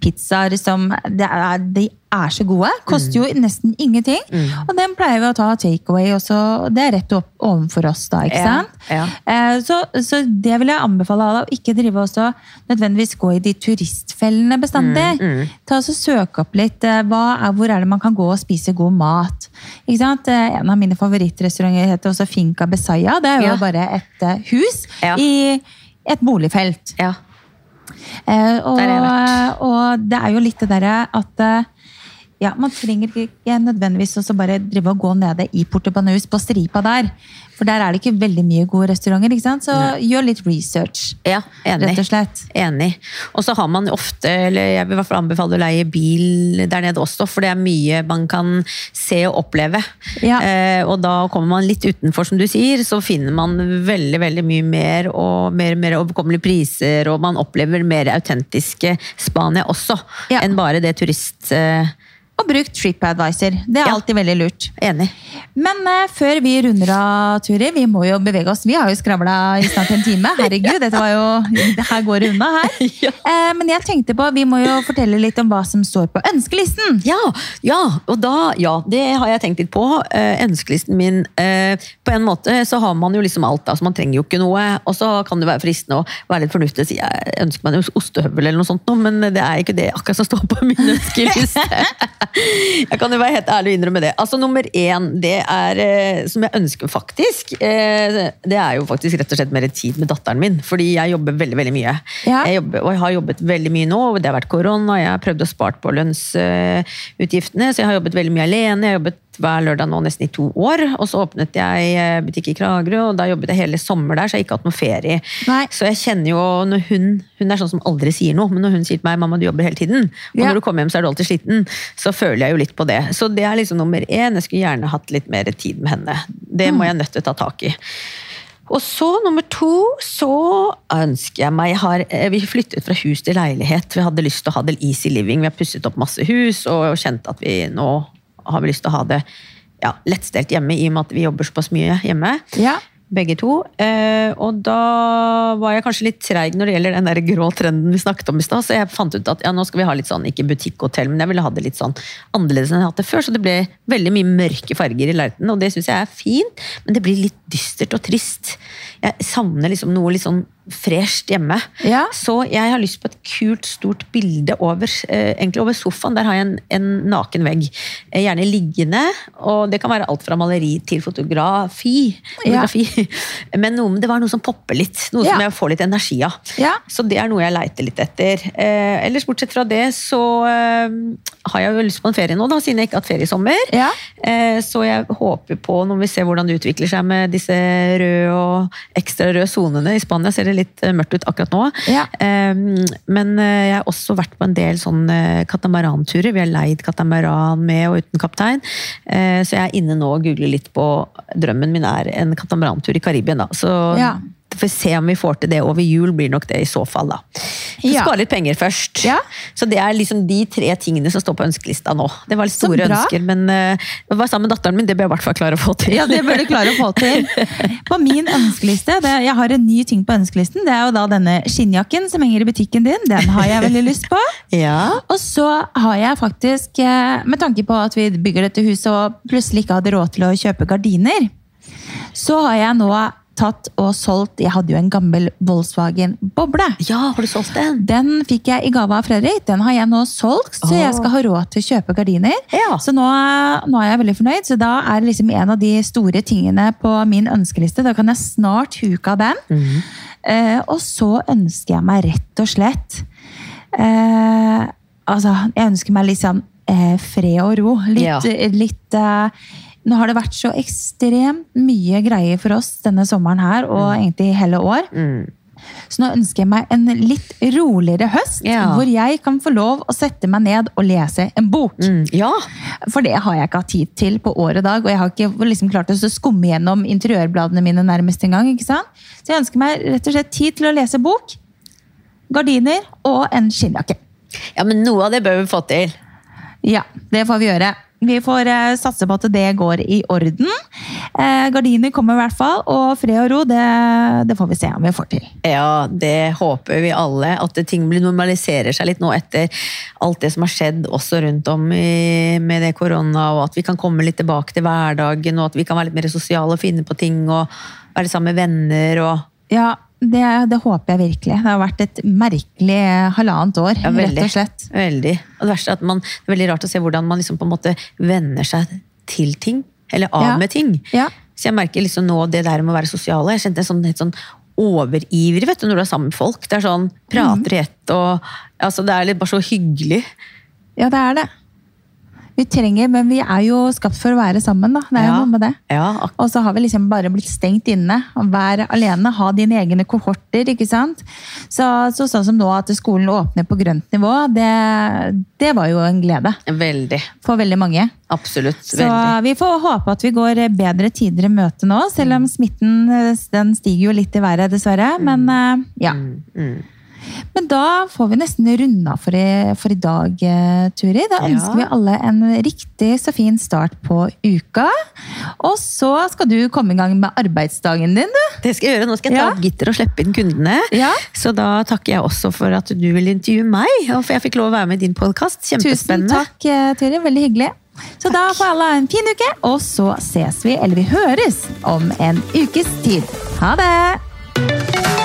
pizzaer som det er, De er så gode. Koster jo nesten ingenting. Og den pleier vi å ta takeaway også. og Det er rett opp ovenfor oss, da. ikke sant? ja. Eh, Så, så det vil jeg anbefale alle. å Ikke drive også nødvendigvis gå i de turistfellene bestandig. Ta oss og Søk opp litt. eh, er, hvor er det man kan gå og spise god mat? Ikke sant? Eh, En av mine favorittrestauranter heter også Finca Besaya. Det er jo Ja. bare et hus i et boligfelt. Ja. Eh, og, vært. og det er jo litt det derre at eh, ja, Man trenger ikke nødvendigvis også bare drive og gå nede i Portobanus på stripa der. For der er det ikke veldig mye gode restauranter. ikke sant? Så gjør litt research. Ja, enig. Rett og slett. Enig. Og så har man ofte, eller jeg vil i hvert fall anbefale å leie bil der nede også, for det er mye man kan se og oppleve. Ja. Eh, og da kommer man litt utenfor, som du sier, så finner man veldig veldig mye mer og mer, mer overkommelige priser, og man opplever mer autentiske Spania også, Ja. enn bare det turist... Eh, Og bruk TripAdvisor. Det er Ja. alltid veldig lurt. enig. Men uh, før vi runder av, Turi, vi må jo bevege oss. Vi har jo skravla i snart en time. Herregud, dette var jo Her går det unna her. Ja. uh, men jeg tenkte på, vi må jo fortelle litt om hva som står på ønskelisten. Ja, ja, og da, ja, det har jeg tenkt litt på. Uh, ønskelisten min, på en måte så har man jo liksom alt da, så man trenger jo ikke noe. Og så kan det være fristende å være litt fornuftig og si jeg ønsker meg en ostehøvel eller noe sånt, men det er ikke det akkurat som står på min ønskeliste. jeg kan jo være helt ærlig og innrømme det. Altså Nummer én, det er, eh, som jeg ønsker faktisk, eh, det er jo faktisk rett og slett mer tid med datteren min. Fordi jeg jobber veldig veldig mye. Ja. Jeg jobber, og jeg har jobbet veldig mye nå, det har vært korona, jeg har prøvd å spart på lønnsutgiftene, så jeg har jobbet veldig mye alene. Jeg har jobbet hver lørdag nå nesten i to år, og så åpnet jeg eh, butikk i Kragerø, og da jobbet jeg hele sommer der, så jeg har ikke hatt noe ferie. Nei. Så jeg kjenner jo, når hun, hun er sånn som aldri sier noe, men når hun sier til meg, mamma du jobber hele tiden, og Ja. når du kommer hjem så er du alltid sliten, så føler jeg jo litt på det. Så det er liksom nummer én, jeg skulle gjerne hatt litt mer tid med henne. Det må jeg nødt til å ta tak i. Og så nummer to, så ønsker jeg meg jeg har, eh, Vi flyttet fra hus til leilighet. Vi hadde lyst til å ha det easy living. Vi har pusset opp masse hus og kjent at vi nå har vi lyst til å ha det ja, lettstelt hjemme, i og med at vi jobber såpass mye hjemme. Ja. Begge to. Eh, og da var jeg kanskje litt treig når det gjelder den der grå trenden vi snakket om i stad. Så jeg fant ut at ja, nå skal vi ha litt sånn, ikke butikkhotell, men jeg ville ha det litt sånn annerledes enn jeg har hatt det før. Så det ble veldig mye mørke farger i lerretet, og det syns jeg er fint. Men det blir litt dystert og trist. Jeg savner liksom noe litt sånn fresht hjemme. Ja. Så jeg har lyst på et kult, stort bilde over, eh, egentlig over sofaen. Der har jeg en, en naken vegg. Eh, gjerne liggende. Og det kan være alt fra maleri til fotografi. Ja. Men noe, det var noe som popper litt. Noe Ja. som jeg får litt energi av. Ja. Så det er noe jeg leiter litt etter. Eh, ellers bortsett fra det, så eh, har jeg jo lyst på en ferie nå, da, siden jeg ikke har hatt ferie i sommer. Ja. Eh, så jeg håper på, når vi ser hvordan det utvikler seg med disse røde og ekstra røde sonene i Spania, ser det litt eh, mørkt ut akkurat nå. Ja. Eh, men eh, jeg har også vært på en del sånne katamaranturer. Vi har leid katamaran med og uten kaptein. Eh, så jeg er inne nå og googler litt på Drømmen min er en katamarantur i Karibien, da. Så Ja. får vi se om vi får til det over jul, blir nok det i så fall, da. Så Ja. spare litt penger først. Ja. Så det er liksom de tre tingene som står på ønskelista nå. Det var litt store ønsker, men uh, jeg var sammen med datteren min, det bør jeg i hvert fall klare å få til. Ja, det bør du klare å få til. På min ønskeliste, det, jeg har en ny ting på ønskelisten, det er jo da denne skinnjakken som henger i butikken din. Den har jeg veldig lyst på. Ja. Og så har jeg faktisk, eh, med tanke på at vi bygger dette huset og plutselig ikke hadde råd til å kjøpe gardiner, så har jeg nå tatt og solgt Jeg hadde jo en gammel Volkswagen Boble. ja, har du solgt den? Den fikk jeg i gave av Fredrik. Den har jeg nå solgt, så jeg skal ha råd til å kjøpe gardiner. Ja. Så nå, nå er jeg veldig fornøyd. Så da er det liksom en av de store tingene på min ønskeliste. Da kan jeg snart huke av den. Eh, og så ønsker jeg meg rett og slett eh, Altså, jeg ønsker meg litt sånn eh, fred og ro. Litt, Ja. litt eh, Nå har det vært så ekstremt mye greier for oss denne sommeren her, og egentlig hele år. Mm. Så nå ønsker jeg meg en litt roligere høst, Ja. hvor jeg kan få lov å sette meg ned og lese en bok. Mm. Ja. For det har jeg ikke hatt tid til på år og dag, og jeg har ikke liksom klart å skumme gjennom interiørbladene mine nærmest engang. Så jeg ønsker meg rett og slett tid til å lese bok, gardiner og en skinnjakke. ja, men noe av det bør vi få til. Ja, det får vi gjøre. Vi får eh, satse på at det går i orden. Eh, gardiner kommer i hvert fall, og fred og ro, det, det får vi se om vi får til. Ja, det håper vi alle. At ting blir normaliserer seg litt nå etter alt det som har skjedd også rundt om i, med det korona, og at vi kan komme litt tilbake til hverdagen, og at vi kan være litt mer sosiale og finne på ting og være sammen med venner og Ja, det, det håper jeg virkelig. Det har vært et merkelig halvannet år, Ja, rett og slett. Veldig. Og det er at man, det er veldig rart å se hvordan man liksom på en måte venner seg til ting. Eller av Ja. med ting. Ja. Så jeg merker liksom nå det der med å være sosiale. Jeg kjente en sånn, helt sånn overivrig vet du, når du er sammen med folk. Det er sånn, prater i ett og altså, Det er litt bare så hyggelig. Ja, det er det. Vi trenger, men vi er jo skapt for å være sammen, da. Det er jo noe med det. Ja, Og så har vi liksom bare blitt stengt inne. Vær alene, ha dine egne kohorter. ikke sant? Så, så sånn som nå at skolen åpner på grønt nivå, det, det var jo en glede veldig. for veldig mange. Absolutt. Så veldig. vi får håpe at vi går bedre tider i møte nå, selv om smitten eh, den stiger jo litt i været, dessverre. Men eh, ja. Mm. Men da får vi nesten runda for i, for i dag, eh, Turi. Da Ja. ønsker vi alle en riktig så fin start på uka. Og så skal du komme i gang med arbeidsdagen din, du. Det skal jeg gjøre. Nå skal jeg ta Ja. gitter og slippe inn kundene. Ja. Så da takker jeg også for at du ville intervjue meg, og for jeg fikk lov å være med i din podkast. Tusen takk, eh, Turi. Veldig hyggelig. Så da får alle ha en fin uke, og så ses vi, eller vi høres, om en ukes tid. Ha det!